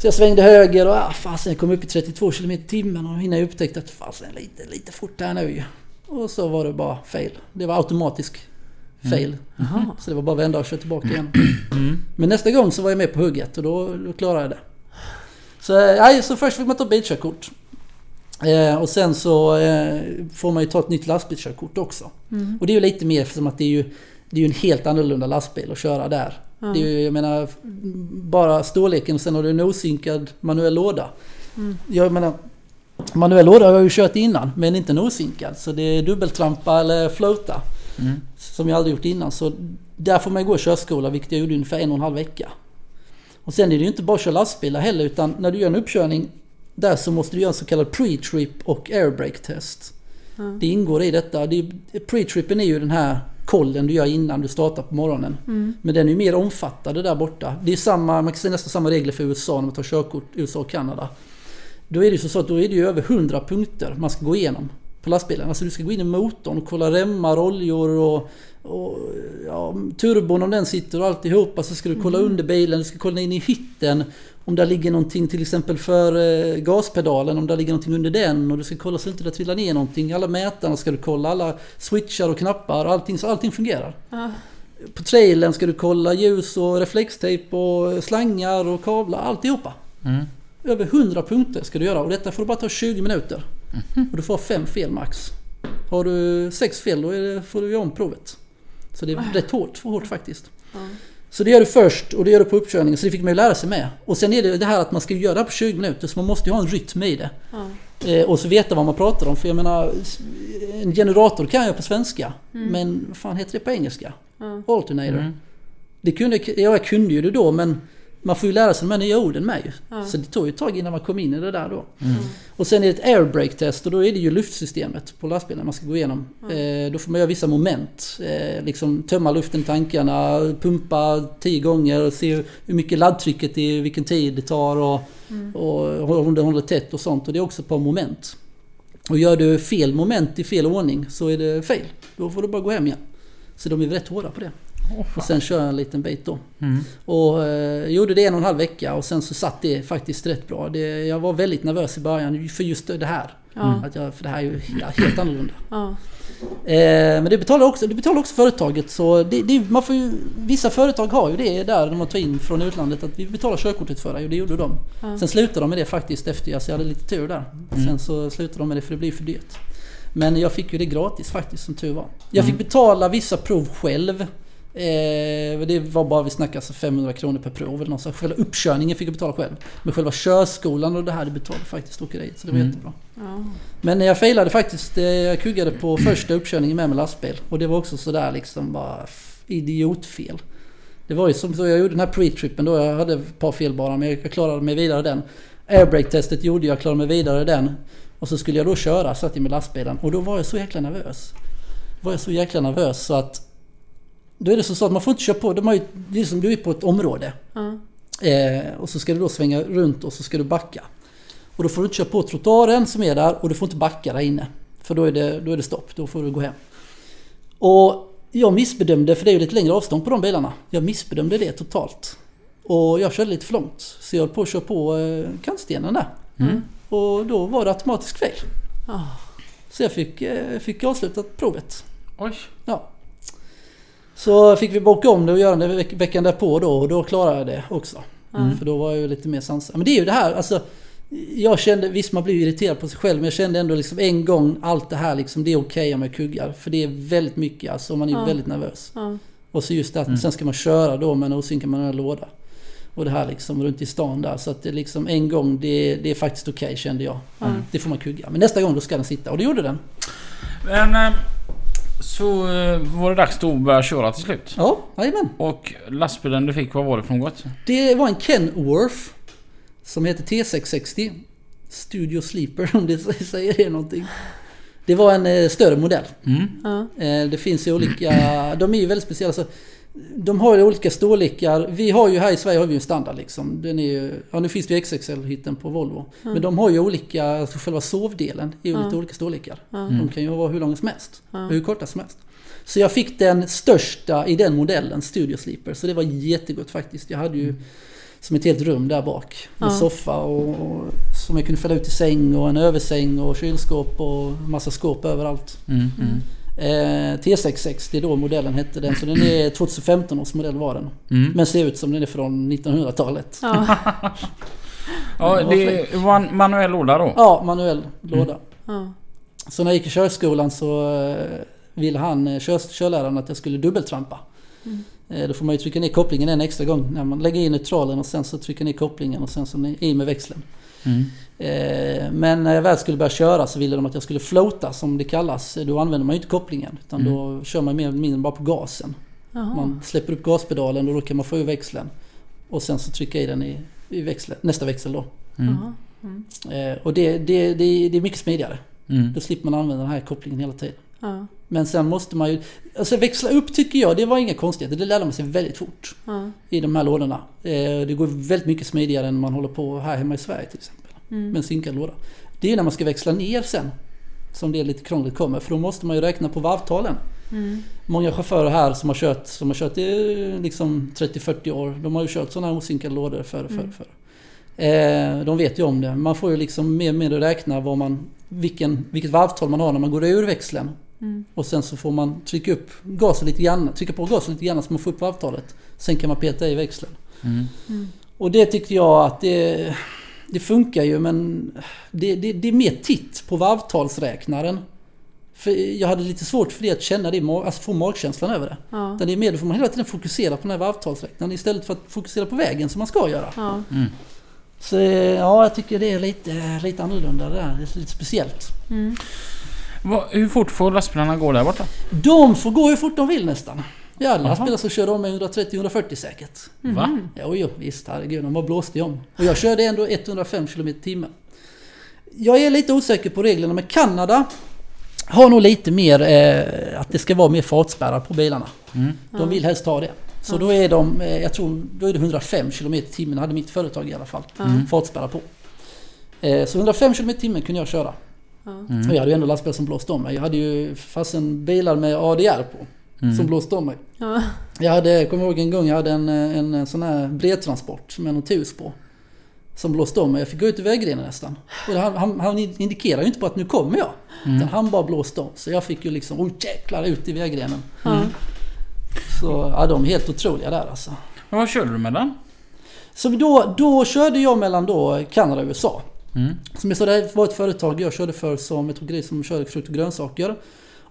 Så jag svängde höger och ah, fasen jag kom upp i 32 km i timmen och innan jag upptäckte att fasen lite, lite fort här nu. Och så var det bara fail. Det var automatisk fail. Jaha. Så det var bara att vända och köra tillbaka igen. Mm. Men nästa gång så var jag med på hugget och då, då klarade jag det. Så, eh, nej, så först fick man ta bilkörkort. Eh, och sen så eh, får man ju ta ett nytt lastbilskörkort också. Mm. Och det är ju lite mer som att det är ju, det är ju en helt annorlunda lastbil att köra där. Ja. Det är ju, jag menar, bara storleken och sen har du en osynkad manuell låda. Mm. Jag menar, manuell låda har jag ju kört innan men inte en osynkad. Så det är dubbeltrampa eller floata. Mm. Som jag aldrig gjort innan. Så där får man ju gå körskola, vilket jag gjorde ungefär en och en halv vecka. Och sen är det ju inte bara att köra lastbilar heller, utan när du gör en uppkörning där så måste du göra en så kallad pre-trip och airbrake test. Ja. Det ingår i detta. Det är- Pre-trippen är ju den här kollen du gör innan du startar på morgonen. Mm. Men den är ju mer omfattande där borta. Det är samma, man kan säga nästan samma regler för USA när man tar körkort USA och Kanada. Då är det ju så att då är det ju över 100 punkter man ska gå igenom på lastbilen. Alltså du ska gå in i motorn och kolla remmar, oljor och, och ja, turbon om den sitter och alltihopa. Så ska du kolla under bilen, du ska kolla in i hytten. Om där ligger någonting till exempel för eh, gaspedalen, om där ligger någonting under den. Och du ska kolla så inte det trillar ner någonting. Alla mätarna ska du kolla, alla switchar och knappar, allting, så allting fungerar. Ja. På trailern ska du kolla ljus och reflextejp och slangar och kablar, alltihopa. Mm. Över 100 punkter ska du göra och detta får du bara ta 20 minuter. Och du får fem fel max. Har du sex fel då det, får du göra om provet. Så det är rätt hårt, för hårt faktiskt. Ja. Så det gör du först och det gör du på uppkörningen så det fick man ju lära sig med. Och sen är det det här att man ska göra det på 20 minuter så man måste ju ha en rytm i det. Ja. Eh, och så veta vad man pratar om. För jag menar, en generator kan jag på svenska. Men vad fan heter det på engelska? Ja. Alternator. Mm. Det kunde, ja, jag kunde ju det då men man får ju lära sig de här nya orden med ju. Ja. Så det tog ju ett tag innan man kom in i det där då. Mm. Och sen är det ett airbrake test och då är det ju luftsystemet på lastbilen man ska gå igenom. Eh, då får man göra vissa moment. Eh, liksom tömma luften i tankarna, pumpa tio gånger och se hur mycket laddtrycket är, vilken tid det tar och, och om det håller tätt och sånt. Och det är också ett par moment. Och gör du fel moment i fel ordning så är det fel. Då får du bara gå hem igen. Så de är rätt hårda på det. Åh, Och sen kör jag en liten bit då. Mm. Och eh, gjorde det en och en halv vecka och sen så satt det faktiskt rätt bra. Det, jag var väldigt nervös i början för just det här. Ja. Att jag, för det här är ju ja, helt annorlunda. Ja. Eh, men det betalar också, det betalar också företaget så det, det, man får ju, vissa företag har ju det där när man tar in från utlandet att vi betalar körkortet för dig och det gjorde de. Sen slutade de med det faktiskt efter jag, så jag hade lite tur där. Sen så slutade de med det för det blir för dyrt. Men jag fick ju det gratis faktiskt som tur var. Jag fick betala vissa prov själv. Eh, det var bara, vi snackade alltså 500 kronor per prov eller något så Själva uppkörningen fick jag betala själv. Men själva körskolan och det här det betalade faktiskt åkeriet så det var Mm. jättebra. Ja. Men jag failade faktiskt. eh, Jag kuggade på första uppkörningen med med lastbil. Och det var också sådär liksom bara idiotfel. Det var ju som så jag gjorde den här pre-trippen då. Jag hade ett par fel bara men jag klarade mig vidare den. Airbrake-testet gjorde jag, klarade mig vidare den. Och så skulle jag då köra, satt jag med lastbilen. Och då var jag så jäkla nervös. Var jag så jäkla nervös så att... Då är det så att man får inte köra på. De har ju, det är som du är på ett område. Ja. Eh, och så ska du då svänga runt och så ska du backa. Och då får du inte köra på trottoaren som är där och du får inte backa där inne. För då är det, då är det stopp, då får du gå hem. Och jag missbedömde, för det är ju lite längre avstånd på de bilarna. Jag missbedömde det totalt. Och jag körde lite för långt. Så jag höll på att köra på eh, kantstenen där. Mm. Och då var det automatiskt fel. Ja. Så jag fick, eh, fick avsluta provet. Oj. Ja. Så fick vi boka om det och göra det veck- veckan därpå då och då klarade jag det också. Mm. För då var jag ju lite mer sansad. Men det är ju det här, alltså. Jag kände, visst man blir irriterad på sig själv men jag kände ändå liksom en gång allt det här liksom, det är okej om jag kuggar. För det är väldigt mycket alltså, och man är ju Ja. väldigt nervös. Ja. Och så just det att Mm. sen ska man köra då med en osynkad manuell låda. Och det här liksom runt i stan där. Så att det liksom en gång, det, det är faktiskt okej kände jag. Ja. Det får man kugga. Men nästa gång då ska den sitta och det gjorde den. Men eh, så eh, var det dags att börja köra till slut. Ja, jajamän. Och lastbilen du fick, vad var det för något? Det var en Kenworth. Som heter T660. Studio Sleeper om det säger det någonting. Det var en eh, större modell. Mm. Ja. Eh, det finns ju olika, de är ju väldigt speciella. Så de har ju olika storlekar. Vi har ju här i Sverige har vi ju en standard liksom. Den är ju, ja nu finns det ju XXL-hytten på Volvo. Men de har ju olika, alltså själva sovdelen är ju Ja. lite olika storlekar. Ja. De kan ju vara hur långa som helst. Hur korta som helst. Så jag fick den största i den modellen, Studio Sleeper. Så det var jättegott faktiskt. Jag hade ju som ett helt rum där bak. Med soffa och, och som jag kunde fälla ut i säng och en översäng och kylskåp och massa skåp överallt. Mm. Mm. Eh, T660 då modellen hette den. Så den är 2015 års modell var den. Mm. Men ser ut som den är från 1900-talet. Ja. Ja, det var en manuell låda då. Ja, manuell låda. Ja. Så när jag gick i körskolan så eh, ville han, eh, kör, körläraren, att jag skulle dubbeltrampa. Mm. Då får man ju trycka ner kopplingen en extra gång. När man lägger in neutralen och sen så trycker ner kopplingen och sen så i med växeln. Mm. Eh, Men när jag väl skulle börja köra så ville de att jag skulle floata som det kallas. Då använder man ju inte kopplingen. Utan då kör man mer eller mindre bara på gasen. Jaha. Man släpper upp gaspedalen och då kan man få ur växeln. Och sen så trycka i den i, i växeln, nästa växel då. Mm. Jaha. Eh, Och det, det, det, det är mycket smidigare. Mm. Då slipper man använda den här kopplingen hela tiden. Ja. Men sen måste man ju... Alltså växla upp tycker jag, det var inga konstigheter. Det lärde man sig väldigt fort Ja. i de här lådorna. Eh, Det går väldigt mycket smidigare än man håller på här hemma i Sverige till exempel. Mm. Med en synkad låda. Det är när man ska växla ner sen. Som det är lite krångligt kommer. För då måste man ju räkna på varvtalen. Mm. Många chaufförer här som har kört, som har kört i liksom 30-40 år. De har ju kört sådana här osynkade lådor förr, förr, Mm. Eh, de vet ju om det. Man får ju liksom mer och mer räkna vad man, vilken, vilket varvtal man har när man går ur växeln. Mm. Och sen så får man trycka upp gasen lite grann, trycka på gasen lite grann så man får upp varvtalet. Sen kan man peta i växeln. Mm. Mm. Och det tyckte jag att det, det funkar ju men det, det, det är mer titt på varvtalsräknaren. För jag hade lite svårt för det att känna det, alltså få magkänslan över det. Ja. Det är mer, då får man hela tiden fokusera på den här varvtalsräknaren istället för att fokusera på vägen som man ska göra. Ja. Mm. Så ja, jag tycker det är lite, lite annorlunda det där. Det är lite speciellt. Mm. Hur fort får lastbilarna gå där borta? De får gå hur fort de vill nästan. Jaha. lastbilar som körde om med 130-140 säkert. Va? Jo, jo, visst herregud, de bara blåste ju om. Och jag körde ändå 105 km i timmen. Jag är lite osäker på reglerna, men Kanada har nog lite mer eh, att det ska vara mer fartspärrar på bilarna. Mm. De vill helst ha det. Så Ja. då är de, eh, jag tror, då är det 105 km i timmen, hade mitt företag i alla fall. Ja. Mm. Fartspärrar på. Eh, så 105 km i timmen kunde jag köra. Ja. Mm. Och jag hade ju ändå lastbilar som blåste om mig. Jag hade ju fasen bilar med ADR på. Mm. Som blåste om mig. Ja. Jag hade, kommer ihåg en gång jag hade en, en, sån här bredtransport med något hus på. Som blåste om mig. Jag fick gå ut i vägrenen nästan. Och han, han, han indikerar ju inte på att nu kommer jag. Mm. Utan han bara blåste om. Så jag fick ju liksom, oh jäklar, ut i vägrenen. Ja. Så ja, de är helt otroliga där alltså. Men vad körde du mellan? Så då, då körde jag mellan då Kanada och USA. Mm. Som jag sa, det var ett företag jag körde för som ett åkeri som körde frukt och grönsaker.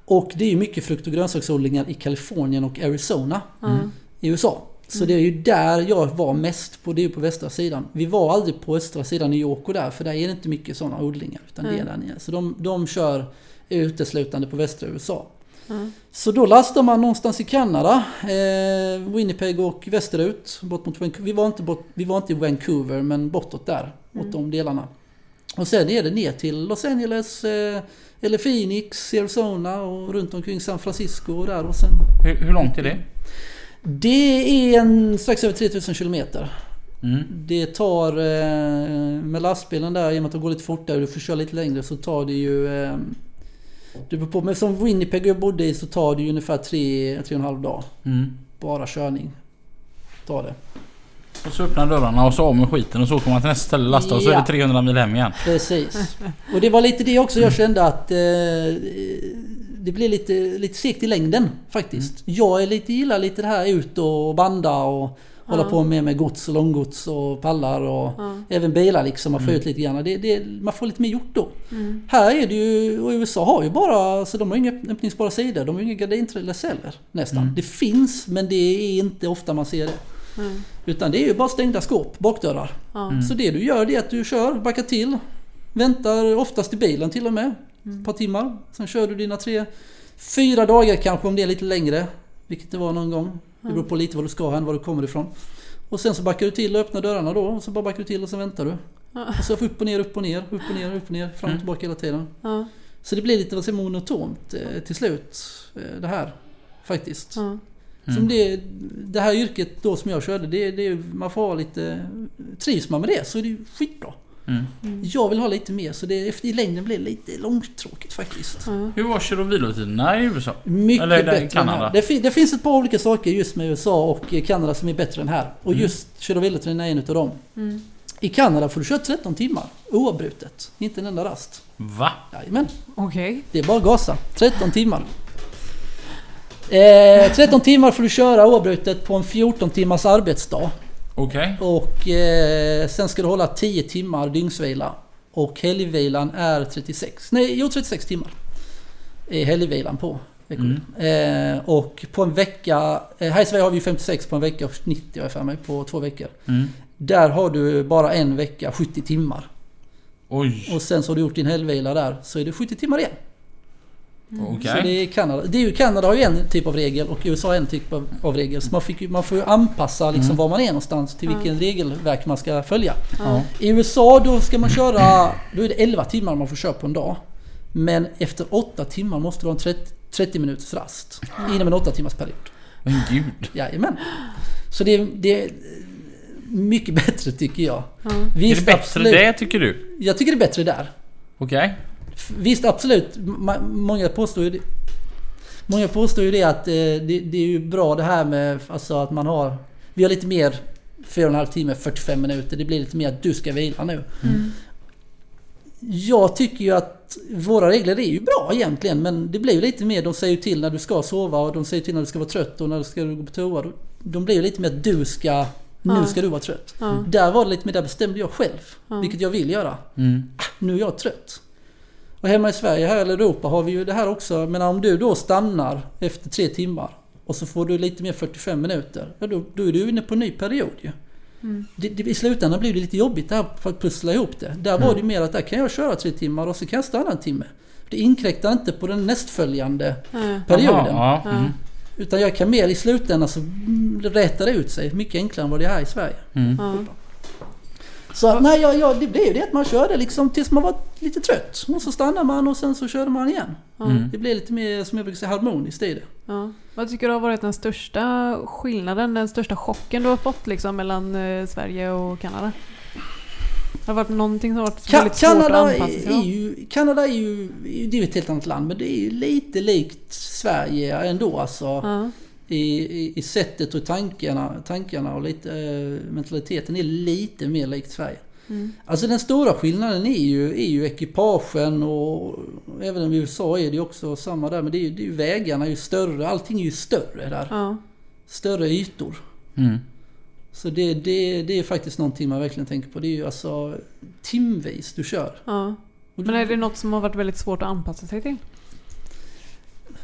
Och det är ju mycket frukt och grönsaksodlingar i Kalifornien och Arizona Ja. i USA. Så det är ju där jag var mest på, det är ju på västra sidan. Vi var aldrig på östra sidan New York och där, för där är det inte mycket sådana odlingar. Utan det är där nere. Så de, de kör uteslutande på västra USA. Ja. Så då lastar man någonstans i Kanada, eh, Winnipeg och västerut. Bort mot Vancouver. Vi, var inte bort, vi var inte i Vancouver, men bortåt där. Åt de delarna. Och sen är det ner till Los Angeles, eh, eller Phoenix, Arizona och runt omkring San Francisco och där. Och sen, Hur, hur långt är det? det är en strax över 3000 kilometer. Mm. Det tar eh, med lastbilen där, i och med att det går lite fortare och du får köra lite längre så tar det ju... Eh, det beror på, men som Winnipeg jag bodde i så tar det ju ungefär 3 tre och en halv dag. Mm. Bara körning. Tar det. Och så öppnar dörrarna och så av med skiten och så åker man till nästa ställe och lastar och så är Ja. det 300 mil hem igen. Precis. Och det var lite det också jag kände att... Eh, det blir lite, lite segt i längden faktiskt. Jag är lite, gillar lite det här ut och banda och hålla på med, med gods och långgods och pallar och även bilar liksom. Man får ut lite grann. Det, det, man får lite mer gjort då. Här är det ju, och USA har ju bara, alltså de har inga öppningsbara sidor. De har ju inga gardinceller nästan. Det finns men det är inte ofta man ser det. Utan det är ju bara stängda skåp, bakdörrar. Så det du gör det är att du kör, backar till, väntar oftast i bilen till och med. Ett par timmar. Sen kör du dina tre, fyra dagar kanske om det är lite längre. Vilket det var någon gång. Det beror på lite vad du ska här, var du kommer ifrån. Och sen så backar du till och öppnar dörrarna då. Och så bara backar du till och så väntar du. Och så upp och ner, upp och ner, upp och ner, upp och ner. Fram och tillbaka hela tiden. Ja. Så det blir lite vad säger, monotont eh, till slut. Eh, det här. Faktiskt. Ja. Som det, det här yrket då som jag körde, det, det, man får ha lite... Trivs man med det så är det ju skitbra. Mm. Jag vill ha lite mer så det, efter i längden blir det lite långtråkigt faktiskt. Hur var kör och vilotiderna i USA? Mycket Eller bättre än Kanada? här. Det, fin- det finns ett par olika saker just med USA och Kanada som är bättre än här. Och Mm. just kör och vilotiderna är en utav dem. I Kanada får du köra 13 timmar oavbrutet. Inte en enda rast. Va? Jajamän. Okej. Det är bara att gasa. 13 timmar. Eh, 13 timmar får du köra oavbrutet på en 14 timmars arbetsdag. Okej. Och eh, sen ska du hålla 10 timmar dygnsvila. Och helgvilan är 36. Nej, jo 36 timmar. Är helgvilan på. veckorna. Eh, och på en vecka, eh, här i Sverige har vi ju 56 på en vecka och 90 har jag för mig på två veckor. Mm. Där har du bara en vecka 70 timmar. Oj. Och sen så har du gjort din helgvila där så är det 70 timmar igen. Okej. Så det är Kanada. Det är ju, Kanada har ju en typ av regel och USA har en typ av, av regel. Så man, fick, man får ju anpassa liksom Mm. var man är någonstans till vilken regelverk man ska följa. Ja. I USA då ska man köra, då är det 11 timmar man får köra på en dag. Men efter 8 timmar måste du ha en 30, 30 minuters rast. Inom en 8 timmars period. Men gud. Jajamän. Så det, är- det är mycket bättre tycker jag. Ja. Är Visst, det bättre absolut. det tycker du? Jag tycker det är bättre där. Okej. F- Visst absolut, många påstår ju det. Många påstår ju det att eh, det, det är ju bra det här med alltså att man har... Vi har lite mer 4,5 timme, 45 minuter. Det blir lite mer att du ska vila nu. Jag tycker ju att våra regler är ju bra egentligen men det blir ju lite mer, de säger ju till när du ska sova och de säger till när du ska vara trött och när du ska gå på toa. De- De blir ju lite mer att du ska... Nu Ja. ska du vara trött. Ja. Där var det lite mer, där bestämde jag själv. Ja. Vilket jag vill göra. Mm. Nu är jag trött. Och hemma i Sverige, här eller Europa, har vi ju det här också. Men om du då stannar efter tre timmar och så får du lite mer 45 minuter. Ja, då, då är du inne på en ny period ju. Det, det, I slutändan blir det lite jobbigt det här för att pussla ihop det. Där var det ju mer att där kan jag köra tre timmar och så kan jag stanna en timme. Det inkräktar inte på den nästföljande Ja. perioden. Jaha, ja. Mm. Utan jag kan mer i slutändan så mm, rätar det ut sig mycket enklare än vad det är här i Sverige. Så att, nej, ja, ja, det blir ju det att man kör det liksom tills man var lite trött. Och så stannar man och sen så körde man igen. Mm. Det blir lite mer, som jag brukar säga, harmoniskt i det. Ja. Vad tycker du har varit den största skillnaden, den största chocken du har fått liksom mellan eh, Sverige och Kanada? Har det varit någonting som har varit Ka- väldigt svårt Kanada att anpassa sig är ju, Kanada är ju, det är ju ett helt annat land men det är ju lite likt Sverige ändå alltså. Ja. I, i, sättet och tankarna, tankarna och lite, eh, mentaliteten är lite mer likt Sverige. Mm. Alltså den stora skillnaden är ju, är ju ekipagen och även i USA är det också samma där men det är ju, det är ju vägarna är ju större, allting är ju större där. Ja. Större ytor. Mm. Så det, det, det är faktiskt någonting man verkligen tänker på. Det är ju alltså timvis du kör. Ja. Men är det något som har varit väldigt svårt att anpassa sig till?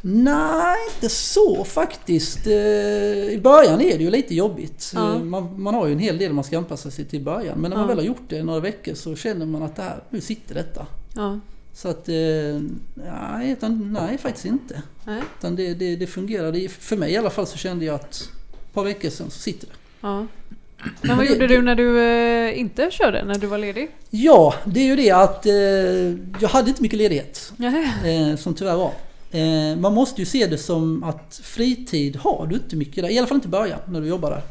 Nej, inte så faktiskt. Eh, I början är det ju lite jobbigt. Ja. Eh, Man, man har ju en hel del man ska anpassa sig till i början. Men när man Ja. väl har gjort det i några veckor så känner man att det här, nu sitter detta. Ja. Så att, eh, nej, utan, nej faktiskt inte. Nej. Utan det, det, det fungerar. Det, för mig i alla fall så kände jag att ett par veckor sedan så sitter det. Ja. Men vad gjorde du när du inte körde, när du var ledig? Ja, det är ju det att jag hade inte mycket ledighet. Eh, som tyvärr var. Eh, man måste ju se det som att fritid har du inte mycket där. I alla fall inte i början när du jobbar där.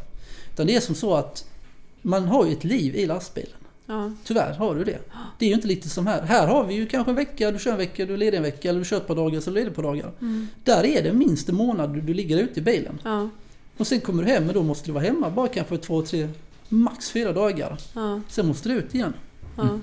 Utan det är som så att man har ju ett liv i lastbilen. Ja. Tyvärr har du det. Det är ju inte lite som här. Här har vi ju kanske en vecka, du kör en vecka, du är ledig en vecka. Eller du kör ett par dagar, så är du ledig par dagar. Mm. Där är det minst en månad du, ligger ute i bilen. Ja. Och sen kommer du hem och då måste du vara hemma bara kanske två, tre, max fyra dagar. Ja. Sen måste du ut igen. Ja.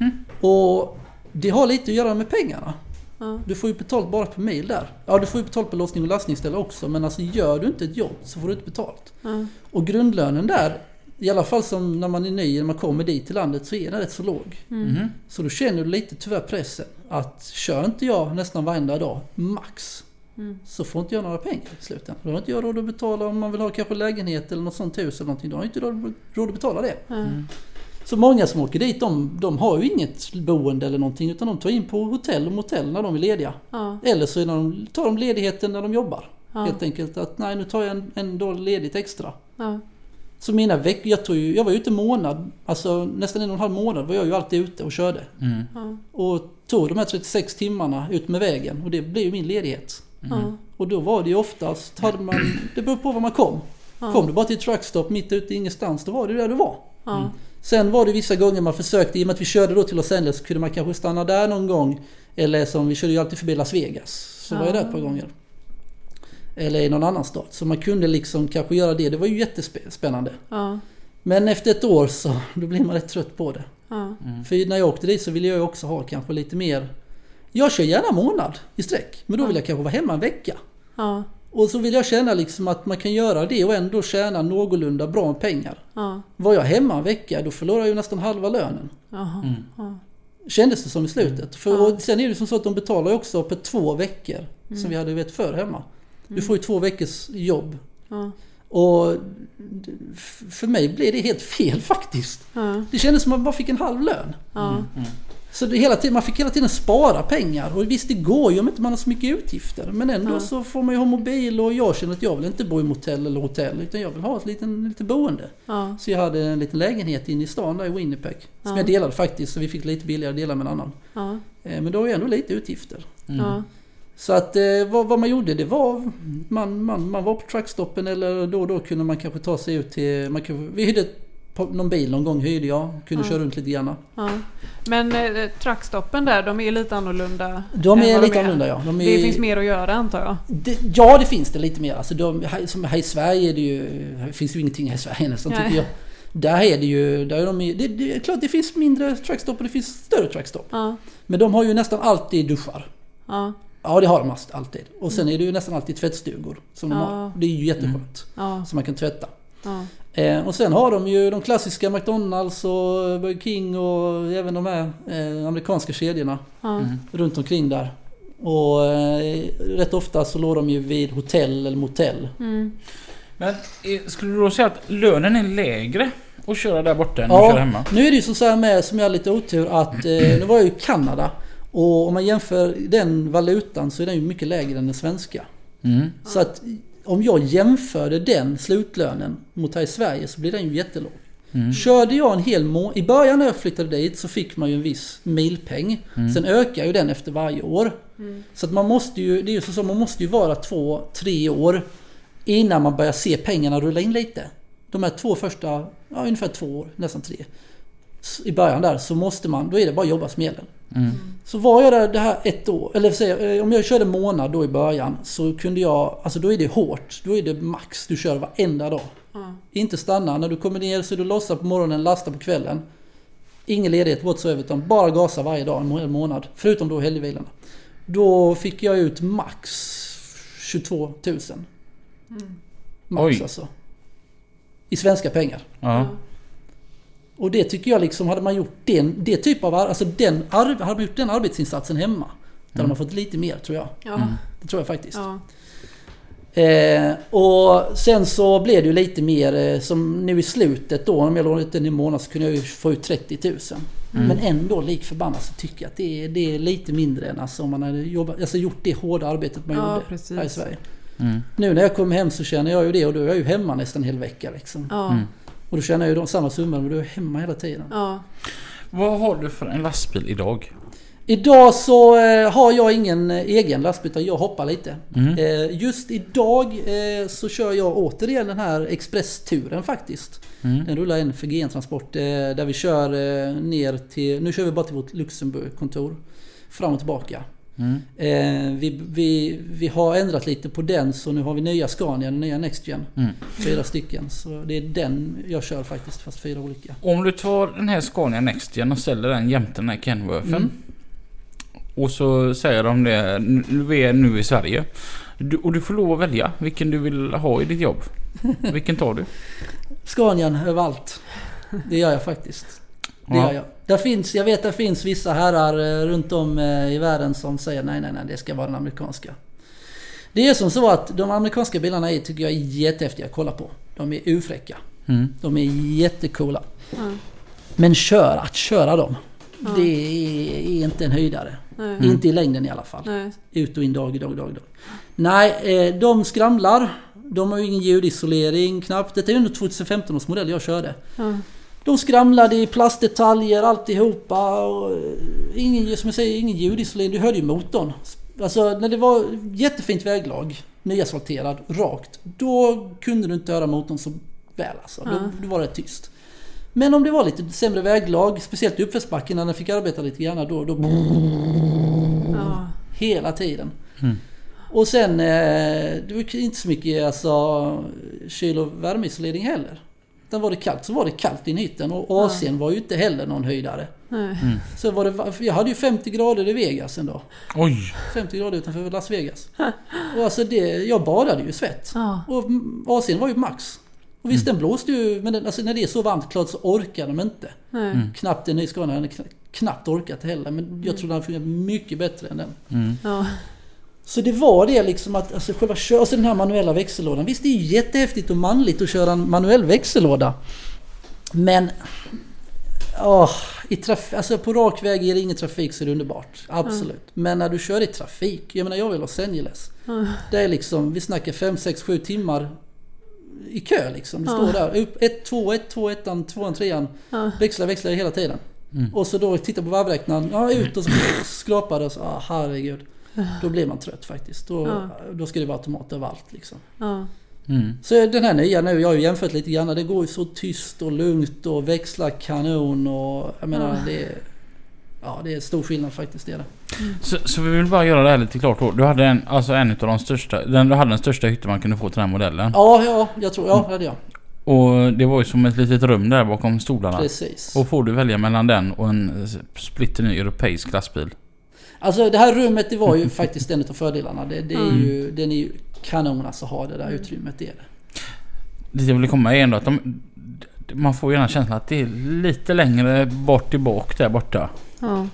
Och det har lite att göra med pengarna. Ja. Du får ju betalt bara per mil där. Ja, du får ju betalt på lossning och lastningsställe också, men alltså gör du inte ett jobb så får du inte betalt. Ja. Och grundlönen där, i alla fall som när man är ny, när man kommer dit till landet, så är den rätt så låg. Mhm. Så då känner du lite tyvärr pressen att kör inte jag nästan varenda dag, max, Mm. så får inte jag några pengar i slutändan. Då har inte jag råd att betala om man vill ha kanske lägenhet eller något sånt hus eller någonting. Då har jag inte råd råd att betala det. Ja. Så många som åker dit, de, de har ju inget boende eller någonting utan de tar in på hotell och motell när de är lediga. Ja. Eller så är de, tar de ledigheten när de jobbar. Ja. Helt enkelt att nej nu tar jag en, en dag ledigt extra. Ja. Så mina veckor, jag, tog ju, jag var ute en månad, alltså nästan en och en halv månad var jag ju alltid ute och körde. Mm. Ja. Och tog de här 36 timmarna ut med vägen och det blev ju min ledighet. Ja. Och då var det ju oftast, hade man, det beror på var man kom. Ja. Kom du bara till ett truckstop mitt ute i ingenstans, då var det där du var. Ja. Sen var det vissa gånger man försökte, i och med att vi körde då till Los Angeles, så kunde man kanske stanna där någon gång. Eller som vi körde ju alltid förbi Las Vegas. Så var jag där ett par gånger. Eller i någon annan stad. Så man kunde liksom kanske göra det. Det var ju jättespännande. Ja. Men efter ett år så då blir man rätt trött på det. Ja. För när jag åkte dit så ville jag ju också ha kanske lite mer... Jag kör gärna månad i sträck. Men då vill jag kanske vara hemma en vecka. Ja. Och så vill jag känna liksom att man kan göra det och ändå tjäna någorlunda bra med pengar. Ja. Var jag hemma en vecka då förlorar jag ju nästan halva lönen. Jaha. Mm. Ja. Kändes det som i slutet. För, Ja. och sen är det som så att de betalar ju också per två veckor. Som vi hade vet förr hemma. Du får ju två veckors jobb. Ja. Och för mig blev det helt fel faktiskt. Ja. Det kändes som att man bara fick en halv lön. Så det hela tiden, man fick hela tiden spara pengar. Och visst det går ju om inte man har så mycket utgifter. Men ändå Ja. så får man ju ha mobil och jag känner att jag vill inte bo i motell eller hotell. Utan jag vill ha ett liten, lite boende. Ja. Så jag hade en liten lägenhet inne i stan där i Winnipeg. Som Ja. jag delade faktiskt. Så vi fick lite billigare dela med en annan. Ja. Eh, Men då var ju ändå lite utgifter. Ja. Så att eh, vad, vad man gjorde det var man, man, man var på truckstoppen eller då och då kunde man kanske ta sig ut till... Man kunde, vi hyrde någon bil någon gång hyrde jag. Kunde Ja. köra runt lite grann. Ja. Men eh, truckstoppen där, de är lite annorlunda. De är lite annorlunda ja. De är, Det finns mer att göra antar jag. det, ja det finns det lite mer. Alltså de, här, som här i Sverige är det ju... Finns ju ingenting här i Sverige nästan Nej. tycker jag. Där är det ju... Där är de, det, det är klart det finns mindre truckstop och det finns större truckstop. Ja. Men de har ju nästan alltid duschar. Ja. Ja det har de alltid. Och sen är det ju nästan alltid tvättstugor. Som de har. Det är ju jätteskönt. Ja. Så man kan tvätta. Ja. Eh, och sen har de ju de klassiska McDonalds och Burger King och även de här eh, amerikanska kedjorna Ja. runt omkring där. Och eh, rätt ofta så låg de ju vid hotell eller motell. Mm. Men skulle du då säga att lönen är lägre att köra där borta än att köra hemma? nu är det ju så här med, som jag har lite otur, att eh, nu var jag ju i Kanada. Och om man jämför den valutan så är den ju mycket lägre än den svenska. Mm. Så att om jag jämförde den slutlönen mot här i Sverige så blir den ju jättelåg. Mm. Körde jag en hel månad, i början när jag flyttade dit så fick man ju en viss milpeng. Mm. Sen ökar ju den efter varje år. Mm. Så att man måste ju, det är ju så, så man måste ju vara två, tre år innan man börjar se pengarna rulla in lite. De här två första, ja ungefär två år, nästan tre. I början där så måste man, då är det bara att jobba som gäller. Mm. Så var jag där det här ett år, eller säg, eh, om jag körde månad då i början så kunde jag, alltså då är det hårt. Då är det max du kör varenda dag. Ja. Inte stanna, när du kommer ner så är du lossar på morgonen, lastar på kvällen. Ingen ledighet whatsoever utan bara gasa varje dag en hel månad. Förutom då helgvilarna. Då fick jag ut max 22 000. Max Oj. alltså. I svenska pengar. Ja. Och det tycker jag liksom, hade man gjort den, det typ av, alltså den, hade man gjort den arbetsinsatsen hemma. Då hade man fått lite mer tror jag. Ja. Det tror jag faktiskt. Ja. Eh, och sen så blev det ju lite mer eh, som nu i slutet då, om jag låg ute en månad så kunde jag ju få ut 30 000. Men ändå lik förbannat så tycker jag att det är, det är lite mindre än alltså om man hade jobbat, alltså gjort det hårda arbetet man Ja, gjorde precis. här i Sverige. Mm. Nu när jag kommer hem så känner jag ju det och då är jag ju hemma nästan en hel vecka liksom. Ja. Mm. Och då känner jag ju samma summa men då är hemma hela tiden. Ja. Vad har du för en lastbil idag? Idag så eh, har jag ingen eh, egen lastbil utan jag hoppar lite. Mm. Eh, just idag så kör jag återigen den här expressturen faktiskt. Mm. Den rullar in för GN Transport där vi kör ner till, nu kör vi bara till vårt Luxemburg-kontor. Fram och tillbaka. Mm. Eh, vi, vi, vi har ändrat lite på den så nu har vi nya Scania, nya NextGen. Mm. Fyra stycken. Så det är den jag kör faktiskt, fast fyra olika. Om du tar den här Scania NextGen och ställer den jämte den här Kenworthen. Mm. Och så säger de det, vi är nu i Sverige. Du, och du får lov att välja vilken du vill ha i ditt jobb. Vilken tar du? Scanian överallt. Det gör jag faktiskt. Det Ja. gör jag. Där finns, jag vet att det finns vissa herrar eh, runt om eh, i världen som säger nej, nej, nej, det ska vara den amerikanska. Det är som så att de amerikanska bilarna är, tycker jag är jättehäftiga att kolla på. De är urfräcka. Mm. De är jättecoola. Mm. Men kör, att köra dem, Ja. det är, är inte en höjdare. Nej. Inte i längden i alla fall. Nej. Ut och in dag, dag, dag, dag. Nej, eh, de skramlar. De har ju ingen ljudisolering knappt. Detta är ju en 2015 års modell jag körde. Ja. De skramlade i plastdetaljer alltihopa. Och eh, ingen, som jag säger, ingen ljudisolering. Du hörde ju motorn. Alltså när det var jättefint väglag, nyasfalterad, rakt. Då kunde du inte höra motorn så väl alltså. Då, då var det tyst. Men om det var lite sämre väglag, speciellt i uppförsbacken när den fick arbeta lite grann, då, då Ja. hela tiden. Mm. Och sen, eh, det var inte så mycket alltså, kyl och värmeisolering heller. Utan var det kallt så var det kallt in hytten och Ja. AC'n var ju inte heller någon höjdare. Nej. Så var det, jag hade ju 50 grader i Vegas en dag. Oj! 50 grader utanför Las Vegas. Och alltså det, jag badade ju i svett. Ja. Och mm, AC'n var ju max. Och visst den blåste ju, men den, alltså, när det är så varmt klart så orkar de inte. Mm. Knappt en ny Scania hade kn- knappt orkat heller. Men jag tror den hade fungerat mycket bättre än den. Mm. Ja. Så det var det liksom att alltså själva kö- alltså den här manuella växellådan. Visst det är ju jättehäftigt och manligt att köra en manuell växellåda. Men... Åh, i traf- alltså på rak väg är det ingen trafik så är det underbart. Absolut. Men när du kör i trafik. Jag menar jag i Los Angeles. Ja. Det är liksom, vi snackar 5, 6, 7 timmar i kö liksom. Det står där. Upp 1, 2, 1, 2, 1, 2, 3. Ja. Växlar, växlar hela tiden. Mm. Och så då titta på varvräknaren. Ja, ut och så skrapar det och så, ah, herregud. Då blir man trött faktiskt. Då, Ja. då ska det vara automat överallt liksom. Ja. Mm. Så den här nya nu, jag har ju jämfört lite grann. Det går ju så tyst och lugnt och växlar kanon och jag menar Ja. det är... Ja, det är stor skillnad faktiskt det är det. Så, så vi vill bara göra det här lite klart då. Du hade en, alltså en av de största, den, du hade den största hytten man kunde få till den här modellen. Ja, ja, jag tror, ja det hade jag. Och det var ju som ett litet rum där bakom stolarna. Precis. Och får du välja mellan den och en splitter ny europeisk lastbil. Alltså det här rummet det var ju faktiskt en av fördelarna. Det, det är Mm. ju, den är ju kanon alltså ha det där utrymmet. Det är det. Det jag vill komma är ändå att de, man får gärna känslan att det är lite längre bort i bak där borta. Ja.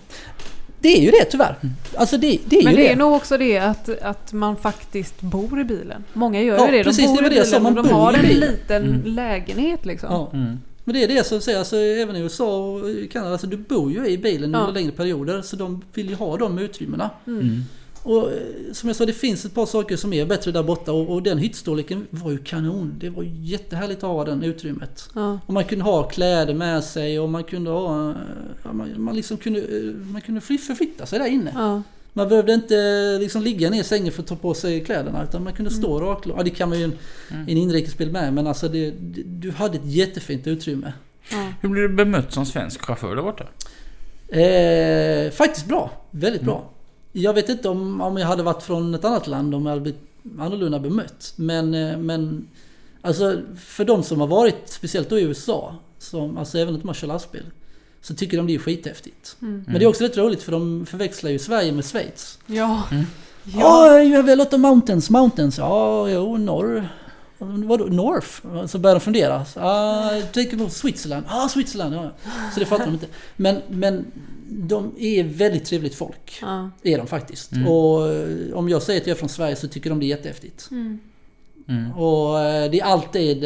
Det är ju det tyvärr. Alltså det, det är Men ju det det. är nog också det att, att man faktiskt bor i bilen. Många gör Ja, ju det. De precis, bor det i det bilen man och de har en liten Mm. lägenhet liksom. Ja. Mm. Men det är det som säger, alltså, även i USA och i Kanada, alltså, du bor ju i bilen Ja. under längre perioder. Så de vill ju ha de utrymmena. Mm. Mm. Och eh, som jag sa, det finns ett par saker som är bättre där borta. Och, och den hyttstorleken var ju kanon. Det var ju jättehärligt att ha den utrymmet. Ja. Och man kunde ha kläder med sig och man kunde ha... eh, ja, Man, man liksom kunde, eh, man kunde fly- förflytta sig där inne. Ja. Man behövde inte eh, liksom ligga ner i sängen för att ta på sig kläderna utan man kunde stå rakt. Ja det kan man ju i en, Mm. en inrikesbil med men alltså det, det, du hade ett jättefint utrymme. Ja. Hur blir du bemött som svensk chaufför där borta? Eh, faktiskt bra. Väldigt Mm. bra. Jag vet inte om, om jag hade varit från ett annat land om jag hade blivit annorlunda bemött. Men, eh, men alltså för de som har varit, speciellt då i USA, som, alltså även att man kör lastbil, så tycker de det är skithäftigt. Mm. Men det är också rätt roligt för de förväxlar ju Sverige med Schweiz. Ja. Mm. Ja, you have a lot of mountains, mountains. Ja, jo, norr. Vadå, North? Så börjar de fundera. Ah, take about Switzerland. Ah, Switzerland, ja. Så det fattar de inte. Men, men de är väldigt trevligt folk. Ja. Är de faktiskt. Mm. Och eh, om jag säger att jag är från Sverige så tycker de det är jättehäftigt. Mm. Mm. Och eh, det är alltid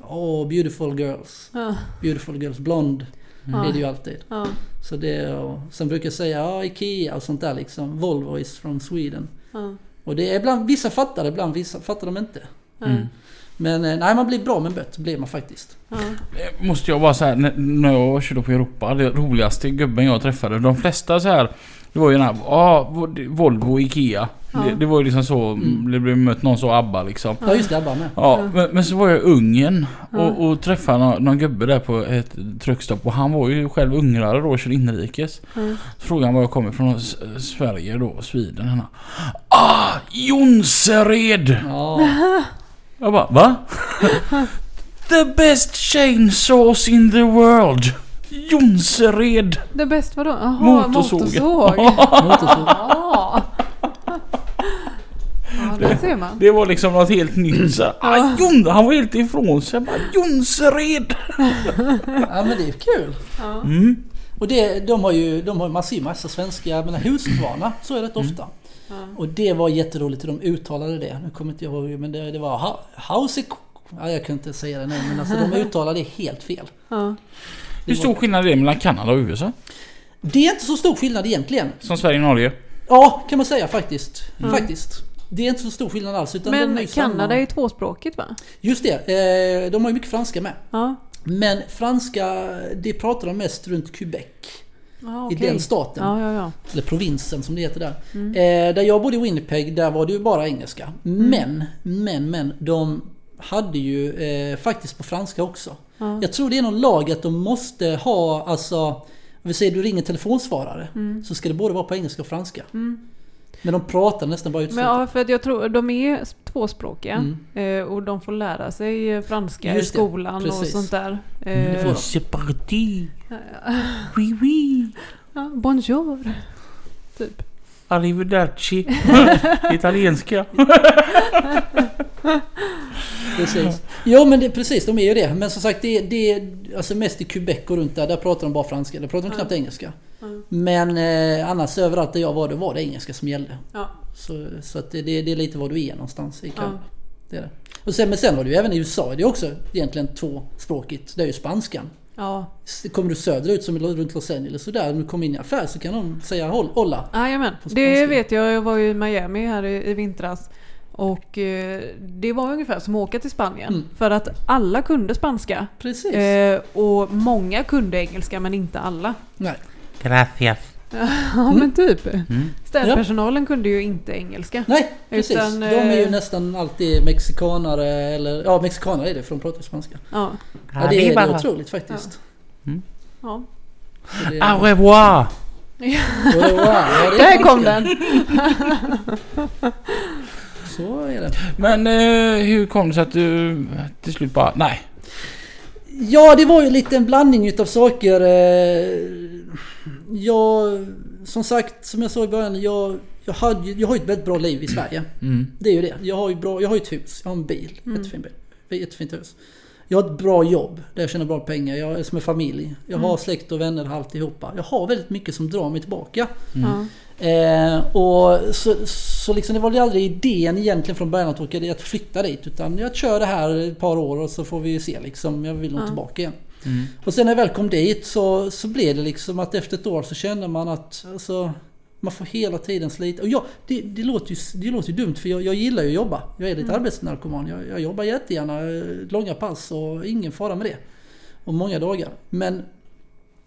oh, beautiful girls. Ja. Beautiful girls. Blond Ja. är det ju alltid. Ja. Så det, och sen brukar jag säga ja, Ikea och sånt där liksom. Volvo is from Sweden. Ja. Och det är ibland, vissa fattar det, ibland vissa fattar de inte. Mm. Men eh, nej, man blir bra med bött, blir man faktiskt. Ja. Eh, Måste jag bara säga, när- när jag körde på Europa, det roligaste gubben jag träffade. De flesta så här det var ju den här, ja, Volvo Ikea. Ja. Det, det var ju liksom så, Mm. det blev mött någon så ABBA liksom. Ja, just det, Abba med. Ja, Ja. men, men så var jag i Ungern och, och träffade någon, någon gubbe där på ett truckstopp och han var ju själv ungrare då och körde inrikes. Frågade han var jag kommer ifrån, Sverige då, Sweden. Han bara, Ah! Jonsered! Ja, Jag bara, va? The best chainsaws in the world! Jonsered! Det bästa vadå? Jaha, Motorsåg. motorsåg. Motorsåg. Ja. Ja, det ser man. Det var liksom något helt nytt så. Ah, Jon, han var helt ifrån sig. Bara, Jonsered! Ja men det är kul. Ja. Mm. Och det, de har ju, de har, man ser ju massa svenska, menar Huskvarna, så är det rätt ofta. Ja. Och det var jätteroligt hur de uttalade det. Nu kommer inte jag ihåg, men det, det var ha, House Ja, jag kan inte säga det nu, men alltså de uttalade det helt fel. Ja. Hur stor skillnad är det mellan Kanada och USA? det är inte så stor skillnad egentligen. Som Sverige och Norge? Ja, kan man säga faktiskt. Faktiskt. Det är inte så stor skillnad alls. Utan de är Men ju samma- Kanada är ju tvåspråkigt va? Just det, eh, de har ju mycket franska med. Ja. Men franska, det pratar de mest runt Quebec. Ja, I okej. den staten. Ja, ja, ja. Eller provinsen som det heter där. Mm. Eh, där jag bodde i Winnipeg, där var det ju bara engelska. Men, men, men. De hade ju eh, faktiskt på franska också. Ja. Jag tror det är någon lag att de måste ha, alltså... Om vi säger du ringer telefonsvarare. Mm. Så ska det både vara på engelska och franska. Men de pratar nästan bara Men utslutat. ja, för att jag tror de är tvåspråkiga. Mm. Eh, och de får lära sig franska i skolan och precis. sånt där. det Eh, får de. C'est parti! Oui, oui! ja, bonjour. Typ. Arrivederci! Italienska. Precis. Jo men det, precis, de är ju det. Men som sagt, det, det alltså mest i Quebec och runt där, där pratar de bara franska. Där pratar de knappt engelska. Mm. Men eh, annars överallt där jag var, då var det engelska som gällde. Ja. Så, så att det, det, är lite var du är någonstans i Kanada. Ja. Det är det. Och sen, men sen har du ju även i USA, det är också egentligen tvåspråkigt. Det är ju spanskan. Ja. Kommer du söderut som runt Los Angeles och där, om du kommer in i affär så kan de säga "Hol- hola. Jajamän, det vet jag. Jag var ju i Miami här i, i vintras. Och eh, det var ungefär som att åka till Spanien. Mm. För att alla kunde spanska. Precis. Eh, och många kunde engelska men inte alla. Nej. Gracias. Ja men typ. Mm. Städpersonalen kunde ju inte engelska. Nej, precis. Utan, de är ju eh, nästan alltid mexikanare eller... Ja, mexikanare är det för de pratar spanska. Ja. Ja, det är, det är otroligt faktiskt. ja. Så det- Au revoir! Det- wow, ja, är Där kom den! Så är det. Men eh, hur kom det sig att du till slut bara, nej. Ja, det var ju lite en blandning utav saker. eh, Jag, som sagt, som jag sa i början, jag, jag, hade, jag har ju ett väldigt bra liv i Sverige. Mm. Det är ju det. Jag har ju, bra, jag har ju ett hus, jag har en bil, jättefin bil. Ett Jättefint hus. Jag har ett bra jobb där jag tjänar bra pengar. Jag är som en familj. Jag har släkt och vänner alltihopa. Jag har väldigt mycket som drar mig tillbaka. Ja. Eh, och så, så liksom det var ju aldrig idén egentligen från början att åka dit, att flytta dit. Utan jag kör det här ett par år och så får vi se liksom. Jag vill nog Ja. tillbaka igen. Mm. Och sen när jag väl kom dit så, så blev det liksom att efter ett år så kände man att alltså, man får hela tiden slita. Och ja, det, det, låter ju, det låter ju dumt för jag, jag gillar ju att jobba. Jag är lite arbetsnarkoman. Jag, jag jobbar jättegärna eh, långa pass och ingen fara med det. Och många dagar. Men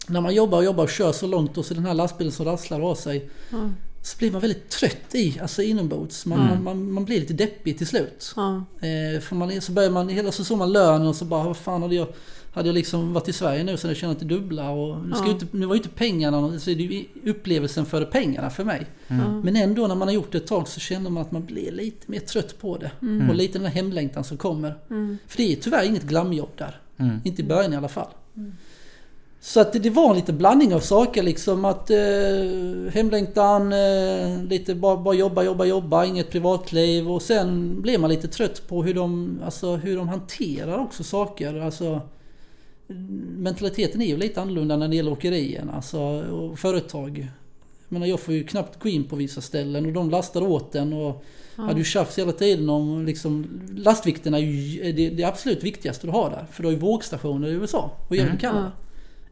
när man jobbar och jobbar och kör så långt och så den här lastbilen som rasslar av sig. Ja. Så blir man väldigt trött i, alltså inombords. Man, Mm. man, man, blir lite deppig till slut. Ja. Eh, för man, så börjar man, hela så såg man lönen och så bara, vad fan hade jag... Hade jag liksom varit i Sverige nu så hade jag tjänat det dubbla och nu, ska ju inte, nu var ju inte pengarna, så är det ju upplevelsen före pengarna för mig. Mm. Men ändå när man har gjort det ett tag så känner man att man blir lite mer trött på det. Mm. Och lite den här hemlängtan som kommer. Mm. För det är tyvärr inget glamjobb där. Mm. Inte i början i alla fall. Så att det, det var en liten blandning av saker liksom att eh, hemlängtan, eh, lite bara, bara jobba, jobba, jobba, inget privatliv och sen blev man lite trött på hur de, alltså, hur de hanterar också saker. Alltså, mentaliteten är ju lite annorlunda när det gäller åkerierna alltså, och företag. Jag menar jag får ju knappt gå in på vissa ställen och de lastar åt den och Ja. hade ju tjafs hela tiden om liksom, lastvikten är ju det, det absolut viktigaste du har där. För du har ju vågstationer i USA och även Mm. Kanada.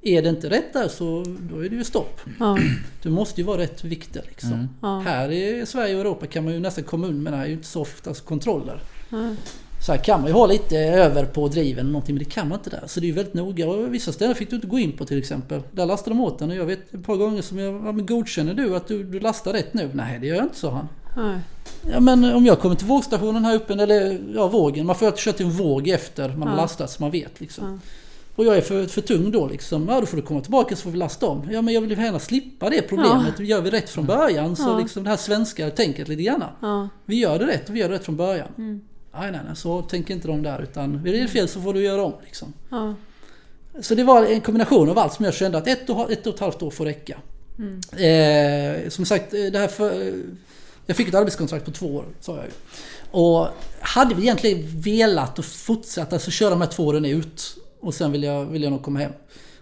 Är det inte rätt där så då är det ju stopp. Ja. Du måste ju vara rätt vikter liksom. Mm. Ja. Här i Sverige och Europa kan man ju nästan komma undan med det här är ju inte så ofta alltså, kontroller. Ja. Så här kan man ju ha lite över på driven eller någonting men det kan man inte där. Så det är ju väldigt noga. Och vissa ställen fick du inte gå in på till exempel. Där lastade de åt den och jag vet ett par gånger som jag, ja, men godkänner du att du, du lastar rätt nu? Nej det gör jag inte sa han. Nej. Ja men om jag kommer till vågstationen här uppe, eller ja vågen. Man får alltid köra till en våg efter man har lastat så man vet liksom. Ja. Och jag är för, för tung då liksom. Ja då får du komma tillbaka så får vi lasta om. Ja men jag vill ju gärna slippa det problemet. Gör vi rätt från början så Ja. liksom det här svenska tänket lite grann. Ja. Vi gör det rätt och vi gör det rätt från början. Mm. Nej nej nej så tänker inte de där utan blir det fel så får du göra om liksom. Ja. Så det var en kombination av allt som jag kände att ett och, ett och ett halvt år får räcka. Eh, som sagt, det här för, jag fick ett arbetskontrakt på två år, sa jag ju. Och hade vi egentligen velat och fortsätta, alltså köra de här två åren ut. Och sen vill jag, vill jag nog komma hem.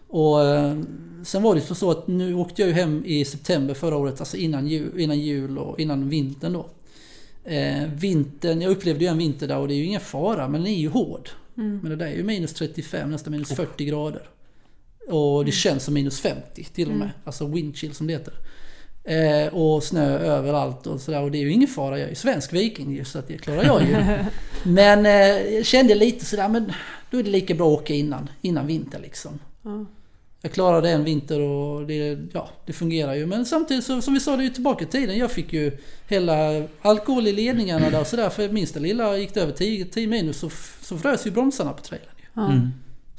Och eh, sen var det ju så att nu åkte jag ju hem i september förra året, alltså innan jul, innan jul och innan vintern då. Eh, vintern, jag upplevde ju en vinter där och det är ju ingen fara, men den är ju hård. Men det där är ju minus 35, nästan minus 40 grader. Och det känns som minus 50 till och med. Alltså windchill som det heter. Eh, och snö överallt och sådär. Och det är ju ingen fara, jag är ju svensk viking ju, så att det klarar jag ju. men eh, jag kände lite sådär, men då är det lika bra att åka innan, innan vinter liksom. Ja. Jag klarade en vinter och det, ja, det fungerar ju. Men samtidigt så, som vi sa, det är ju tillbaka i tiden. Jag fick ju hela alkohol i ledningarna där och sådär. För minsta lilla gick det över 10, 10 minus så, så frös ju bromsarna på trailern. ju. Mm.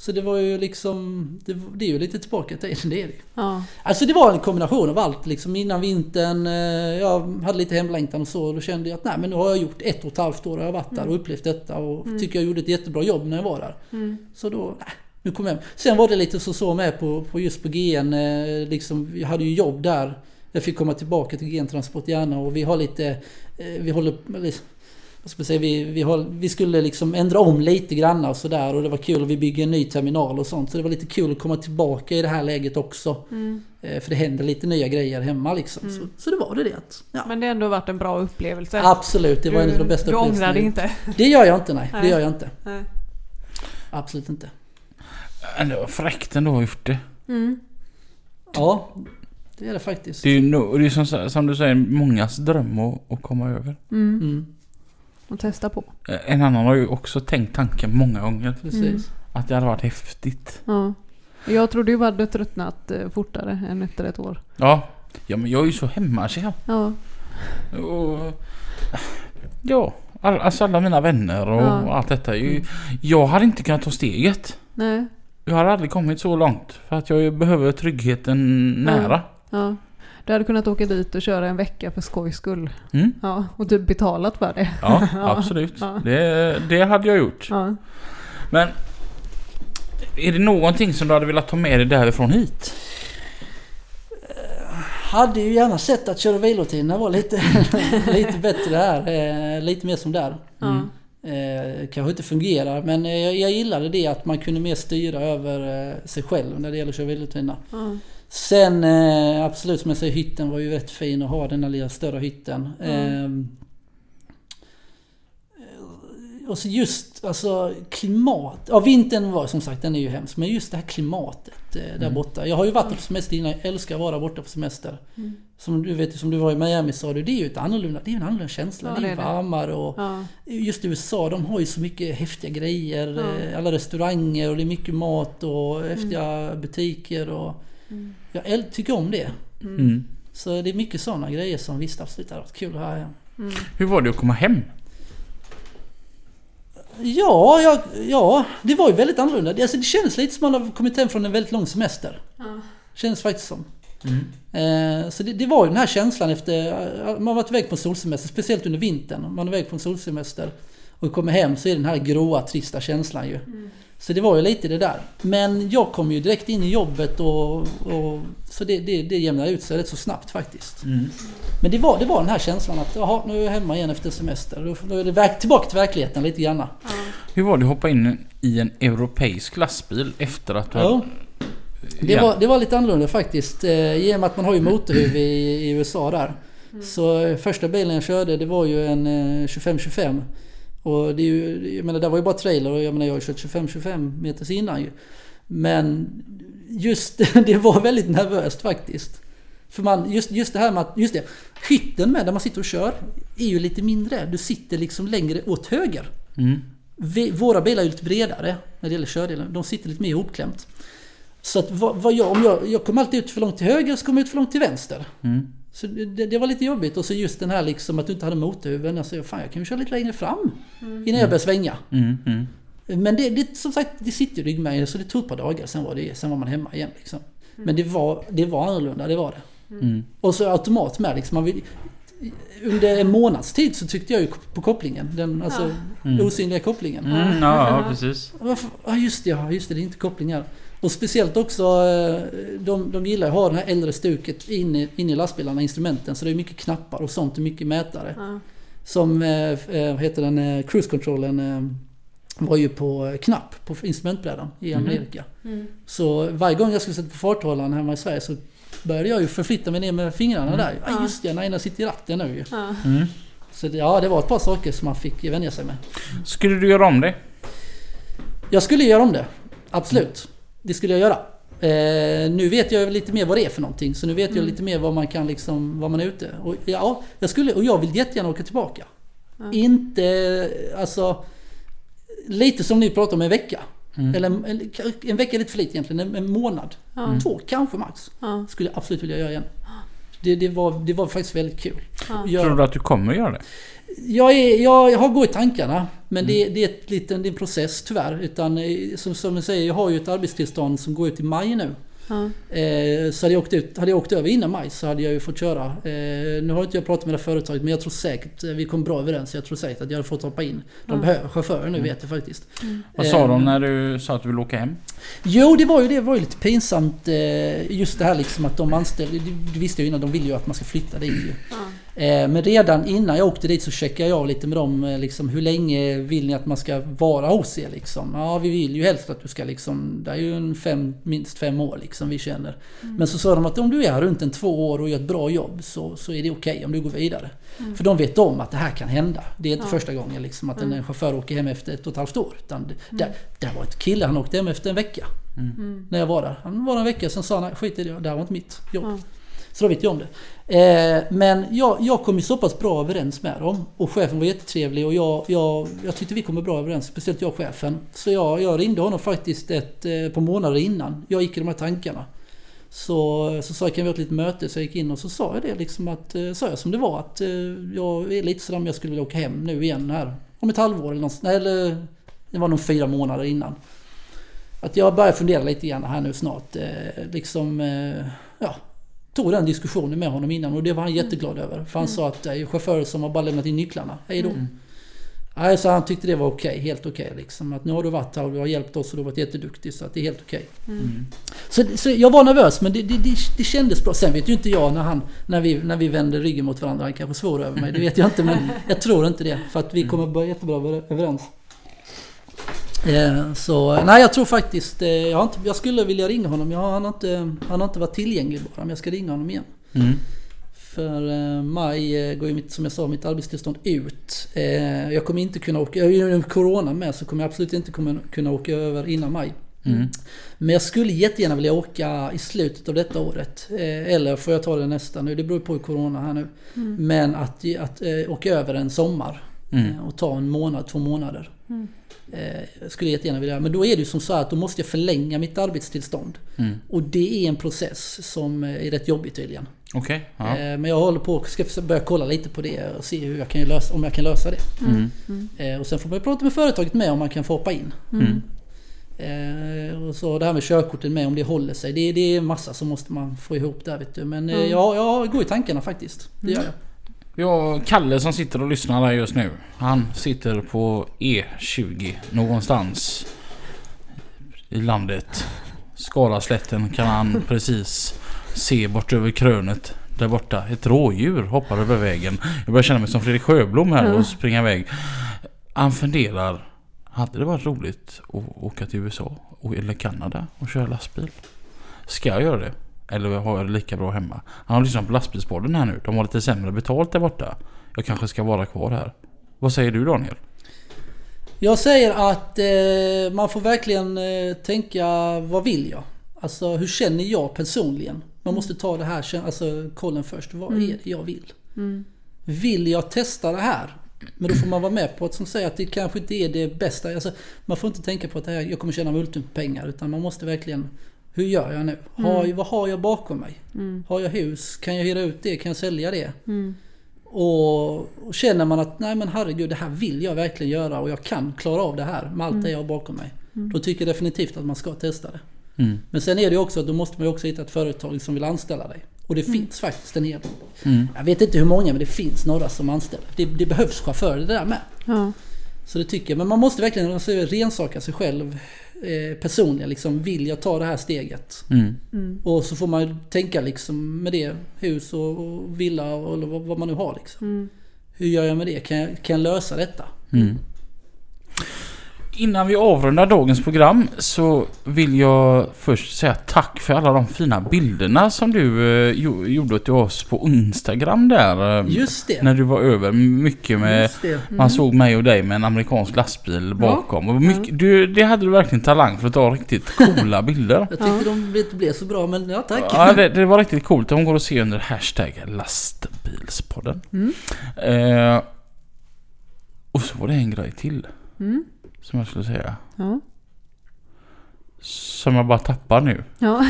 Så det var ju liksom, det, det är ju lite tillbaka i tiden, det är det. Ja. Alltså det var en kombination av allt liksom. Innan vintern, eh, jag hade lite hemlängtan och så. Och då kände jag att nej men nu har jag gjort ett och ett halvt år. Jag har varit där och upplevt detta och tycker jag gjorde ett jättebra jobb när jag var där. Mm. Så då, nej, nu kom jag hem. Sen var det lite så, så med på, på just på GN. Eh, liksom, jag hade ju jobb där. Jag fick komma tillbaka till GN Transport gärna och vi har lite, eh, vi håller, eller, vad ska man säga, vi, vi, har, vi skulle liksom ändra om lite grann och sådär och det var kul och vi bygger en ny terminal och sånt. Så det var lite kul att komma tillbaka i det här läget också. Mm. Eh, För det händer lite nya grejer hemma liksom. Så, så det var det det. Ja. Men det har ändå varit en bra upplevelse. Absolut, det var en av de bästa Du ångrar upplevelserna. dig inte? Det gör jag inte, nej. Det Nej. gör jag inte. Nej. Absolut inte. Men det var fräckt ändå att gjort det. Mm. Ja, det är det faktiskt. Det är ju no, det är som, som du säger, mångas dröm att, att komma över. Mm. Och testa på. Eh, En annan har ju också tänkt tanken många gånger. precis. Mm. Att det hade varit häftigt. Ja. Jag trodde ju hade tröttnat eh, fortare än efter ett år. Ja. Ja men jag är ju så hemmakär. Ja. Och, ja. All, alltså alla mina vänner och, Ja. allt detta. är Ju, jag hade inte kunnat ta steget. Nej. Jag hade aldrig kommit så långt. För att jag behöver tryggheten nära. Ja. Du hade kunnat åka dit och köra en vecka för skojs skull. Mm. Ja. Och typ betalat för det. Ja, absolut. Ja. Det, det hade jag gjort. Ja. Men är det någonting som du hade velat ta med dig därifrån hit? Hade ju gärna sett att köra vilotiderna var lite, lite bättre här. Eh, lite mer som där. Ja. Eh, kanske inte fungerar men eh, jag, jag gillade det att man kunde mer styra över eh, sig själv när det gäller att köra vilotiderna. Ja. Sen eh, absolut som jag säger hytten var ju rätt fin att ha den här lilla större hytten. Ehm, och så just alltså klimat. Ja vintern var som sagt den är ju hemsk. Men just det här klimatet eh, där borta. Jag har ju varit på semester innan. Jag älskar att vara borta på semester. Som du vet som du var i Miami sa du. Det är ju ett annorlunda, det är en annorlunda känsla. Ja, det är varmare och Ja. Just i USA, de har ju så mycket häftiga grejer. Ja. eh, Alla restauranger och det är mycket mat och häftiga butiker. Och Jag tycker om det. Mm. Så det är mycket sådana grejer som visst absolut hade varit kul att ha hem. Hur var det att komma hem? Ja, ja, ja, det var ju väldigt annorlunda. Det- Alltså, det kändes lite som att man har kommit hem från en väldigt lång semester. Känns faktiskt som. Eh, så det, det var ju den här känslan efter... eh, Man har varit iväg på en solsemester, speciellt under vintern. Man är iväg på en solsemester och kommer hem så är det den här gråa, trista känslan ju. Så det var ju lite det där. Men jag kom ju direkt in i jobbet och... och så det, det, det jämnade ut sig rätt så snabbt faktiskt. Men det var, det var den här känslan att jaha, nu är jag hemma igen efter semester. Då, är det verk, tillbaka till verkligheten lite grann. Hur var det att hoppa in i en europeisk lastbil efter att du Ja. Det, Ja. var, det var lite annorlunda faktiskt. Eh, I och med att man har ju motorhuv i, i USA där. Så eh, första bilen jag körde det var ju en eh, 25-25. Och det är ju, jag menar det var ju bara trailer och jag menar jag har kört 25-25 meters innan ju. Men just det var väldigt nervöst faktiskt. För man, just, just det här med att, just det, hytten med där man sitter och kör är ju lite mindre. Du sitter liksom längre åt höger. Mm. Vi, våra bilar är ju lite bredare när det gäller kördelen. De sitter lite mer ihopklämt. Så att vad, vad jag, om jag, jag kom alltid ut för långt till höger så kom jag ut för långt till vänster. Mm. Så det, det, var lite jobbigt. Och så just den här liksom att du inte hade motorhuven. Jag sa, fan jag kan ju köra lite längre fram. Innan jag börjar svänga. Mm. Mm. Men det, det, som sagt, det sitter i ryggmärgen så det tog ett par dagar. Sen var, det, sen var man hemma igen liksom. Men det var, det var annorlunda, det var det. Mm. Och så automat med liksom. Man vill, under en månads tid så tyckte jag ju på kopplingen. Den alltså Mm. osynliga kopplingen. Mm. Ja, ja, precis. Ja just det, just det, det är inte kopplingar. Och speciellt också, eh, de, de gillar att ha det här äldre stuket inne, inne i lastbilarna, instrumenten. Så det är mycket knappar och sånt och mycket mätare. Ja. Som, eh, eh, vad heter den, eh, cruise controlen eh, var ju på knapp på instrumentbrädan i Mhm. Amerika. Mm. Så varje gång jag skulle sätta på farthållaren hemma i Sverige så började jag ju förflytta mig ner med fingrarna där. Ja just det, när jag sitter i ratten nu ju. Ja. Mm. Så det, ja, det var ett par saker som man fick vänja sig med. Skulle du göra om det? Jag skulle göra om det. Absolut. Det skulle jag göra. Eh, nu vet jag lite mer vad det är för någonting. Så nu vet jag lite mer vad man kan liksom, vad man är ute. Och, ja, jag skulle, och jag vill jättegärna åka tillbaka. Ja. Inte, alltså... Lite som ni pratar om en vecka. Mm. Eller en, en, vecka är lite för lite egentligen. En, en månad. Ja. Två kanske max. Ja. Skulle jag absolut vilja göra igen. Det, det, var, det var faktiskt väldigt kul. Tror du att du kommer göra det? Jag, är, jag, jag har gått i tankarna. Men det, Mm. det är ett liten det är en process tyvärr. Utan eh, som, som jag säger, jag har ju ett arbetstillstånd som går ut i maj nu. Ja. Eh, så hade jag, åkt ut, hade jag åkt över innan maj så hade jag ju fått köra. Eh, nu har inte jag pratat med det företaget men jag tror säkert eh, vi kom bra överens. Jag tror säkert att jag hade fått hoppa in. De Ja. behöver chaufförer nu vet jag faktiskt. Vad sa Eh, de när du sa att du ville åka hem? Jo, det var ju det var ju lite pinsamt. Eh, just det här liksom att de anställde, det, det visste jag ju innan, de vill ju att man ska flytta dit ju. Eh, Men redan innan jag åkte dit så checkade jag lite med dem eh, liksom, hur länge vill ni att man ska vara hos er liksom? Ja vi vill ju helst att du ska liksom, det är ju en fem, minst fem år liksom vi känner. Men så sa de att om du är här runt en två år och gör ett bra jobb så, så är det okej om du går vidare. För de vet om att det här kan hända. Det är inte Ja. första gången liksom att en Mm. chaufför åker hem efter ett och ett halvt år. Utan det, där, där var ett kille, han åkte hem efter en vecka. Mm. När jag var där. Han var där en vecka, sen sa han skit i det, det här var inte mitt jobb. Ja. Så då vet jag om det. Eh, men jag, jag kom ju så pass bra överens med dem. Och chefen var jättetrevlig och jag, jag, jag tyckte vi kom bra överens. Speciellt jag och chefen. Så jag, jag ringde honom faktiskt ett eh, par månader innan jag gick i de här tankarna. Så, så sa jag kan vi ha ett litet möte? Så jag gick in och så sa jag det liksom att, eh, sa jag som det var att eh, jag är lite sådär om jag skulle vilja åka hem nu igen här. Om ett halvår eller något, eller det var nog fyra månader innan. Att jag börjar fundera lite grann här nu snart. Eh, liksom, ja, tog den diskussionen med honom innan och det var han jätteglad över. För han sa att det är ju chaufförer som har bara lämnat in nycklarna. Hej då. Mm. Nej, så han tyckte det var okej, helt okej liksom. Att nu har du varit här och du har hjälpt oss och du har varit jätteduktig så att det är helt okej. Mm. Så, så jag var nervös men det, det, det, det kändes bra. Sen vet ju inte jag när, han, när, vi, när vi vände ryggen mot varandra, han kanske svor över mig. Det vet jag inte men jag tror inte det. För att vi kommer börja jättebra över- överens. Eh, så nej jag tror faktiskt, eh, jag, har inte, jag skulle vilja ringa honom. Jag, har- han, har inte, han har inte varit tillgänglig bara men jag ska ringa honom igen. Mm. För eh, maj går ju mitt, som jag sa, mitt arbetstillstånd ut. Jag kommer inte kunna åka, är ju Corona med så kommer jag absolut inte kunna, kunna åka över innan maj. Mm. Men jag skulle jättegärna vilja åka i slutet av detta året. Eller får jag ta det nästa nu, det beror på Corona här nu. Men att, att åka över en sommar. Mm. Och ta en månad, två månader. Mm. Eh, jag skulle jättegärna vilja, men då är det ju som så här att då måste jag förlänga mitt arbetstillstånd. Mm. Och det är en process som eh, är rätt jobbig tydligen. Okej. Ja. Eh, Men jag håller på ska börja kolla lite på det och se hur jag kan lösa, om jag kan lösa det. Mm. Eh, Och sen får man prata med företaget med om man kan få hoppa in. Mm. Eh, Och så det här med körkorten med om det håller sig. Det, det är massa som måste man få ihop där vet du. Men eh, Mm. ja, jag går i tankarna faktiskt. Det gör jag. Vi har Kalle som sitter och lyssnar där just nu. Han sitter på E20 någonstans i landet. Skaraslätten kan han precis se bort över krönet. Där borta. Ett rådjur hoppar över vägen. Jag börjar känna mig som Fredrik Sjöblom här och springa iväg. Han funderar. Hade det varit roligt att åka till USA eller Kanada och köra lastbil? Ska jag göra det? Eller har jag det lika bra hemma? Han har lyssnat på lastbilspodden här nu. De har lite sämre betalt där borta. Jag kanske ska vara kvar här. Vad säger du Daniel? Jag säger att eh, man får verkligen eh, tänka vad vill jag? Alltså hur känner jag personligen? Man måste ta det här alltså, kollen först. Vad är det jag vill? Mm. Vill jag testa det här? Men då får man vara med på att som säger att det kanske inte är det bästa. Alltså, man får inte tänka på att det här, jag kommer tjäna multumpengar. Utan man måste verkligen Hur gör jag nu? Har, Vad har jag bakom mig? Mm. Har jag hus? Kan jag hyra ut det? Kan jag sälja det? Mm. Och, och känner man att nej men herregud det här vill jag verkligen göra och jag kan klara av det här med allt det jag har bakom mig. Då tycker jag definitivt att man ska testa det. Mm. Men sen är det ju också, då måste man ju också hitta ett företag som vill anställa dig. Och det finns faktiskt en hel Mm. Jag vet inte hur många men det finns några som anställer. Det, det behövs chaufförer det där med. Ja. Så det tycker jag. Men man måste verkligen alltså, rensaka sig själv. Eh, personliga liksom, vill jag ta det här steget? Mm. Mm. Och så får man tänka liksom med det, hus och, och villa och, eller vad, vad man nu har liksom. Mm. Hur gör jag med det? Kan jag, kan jag lösa detta? Mm. Innan vi avrundar dagens program så vill jag först säga tack för alla de fina bilderna som du eh, gjo- gjorde till oss på Instagram där. eh, Just det! När du var över mycket med... Just det. Man såg mig och dig med en amerikansk lastbil bakom. Och mycket, du, det hade du verkligen talang för att ta riktigt coola bilder. Jag tyckte de inte blev så bra men ja tack. Ja, det, det var riktigt coolt. De går att se under hashtag lastbilspodden. Mm. Eh, och så var det en grej till Mm. Som jag skulle säga. Ja. Som jag bara tappar nu. Ja.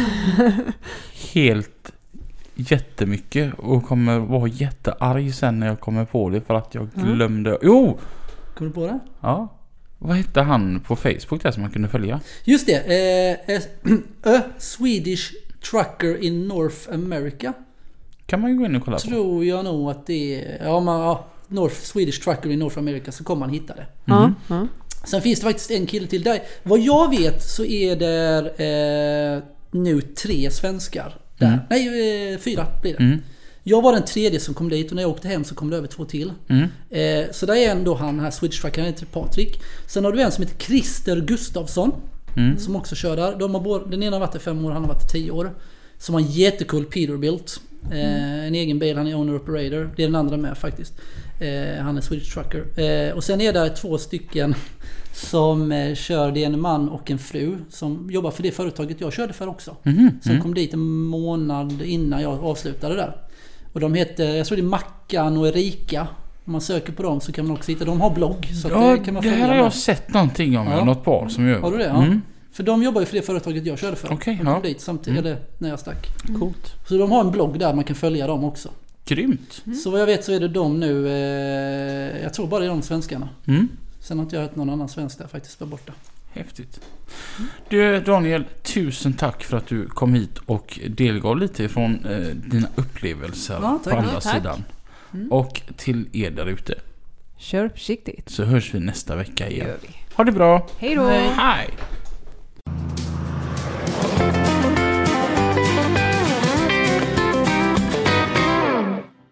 Helt jättemycket och kommer vara jättearg sen när jag kommer på det för att jag Mm. glömde. Jo! Kom du på det? Ja. Vad hette han på Facebook där som man kunde följa? Just det. Eh, eh, A Swedish Trucker in North America. Kan man ju gå in och kolla på. Tror jag nog att det är... Ja, man, ja, North Swedish Trucker in North America så kommer man hitta det. Ja. Ja. Sen finns det faktiskt en kille till där. Vad jag vet så är det eh, nu tre svenskar där. Mm. Nej, eh, fyra blir det. Mm. Jag var den tredje som kom dit och när jag åkte hem så kom det över två till. Mm. Eh, så där är ändå han här han heter Patrik. Sen har du en som heter Christer Gustafsson. Mm. Som också kör där. De har både, den ena har varit där fem år, han har varit där tio år. Som har en jättecool Peterbilt. Eh, en egen bil, han är owner operator. Det är den andra med faktiskt. Eh, han är Swedish Trucker. Eh, och sen är det två stycken som eh, kör. Det är en man och en fru som jobbar för det företaget jag körde för också. Mhm. Som kom dit en månad innan jag avslutade där. Och de heter, jag tror det är Mackan och Erika. Om man söker på dem så kan man också hitta, de har blogg. Så Ja, det kan man det här har med. jag sett någonting om. Ja. Något par som gör. Har du det? Ja. Mm. För de jobbar ju för det företaget jag körde för. Okej, de kom ja. dit samtidigt, Mm. eller när jag stack. Coolt. Så de har en blogg där man kan följa dem också. Grymt! Mm. Så vad jag vet så är det de nu. Eh, jag tror bara det är de svenskarna. Mm. Sen har inte jag hört någon annan svensk där faktiskt, var borta. Häftigt. Du Daniel, tusen tack för att du kom hit och delgav lite från eh, dina upplevelser ja, tack, på andra tack. sidan. Mm. Och till er där ute. Kör försiktigt. Så hörs vi nästa vecka igen. Det ha det bra. Hejdå. Hej då.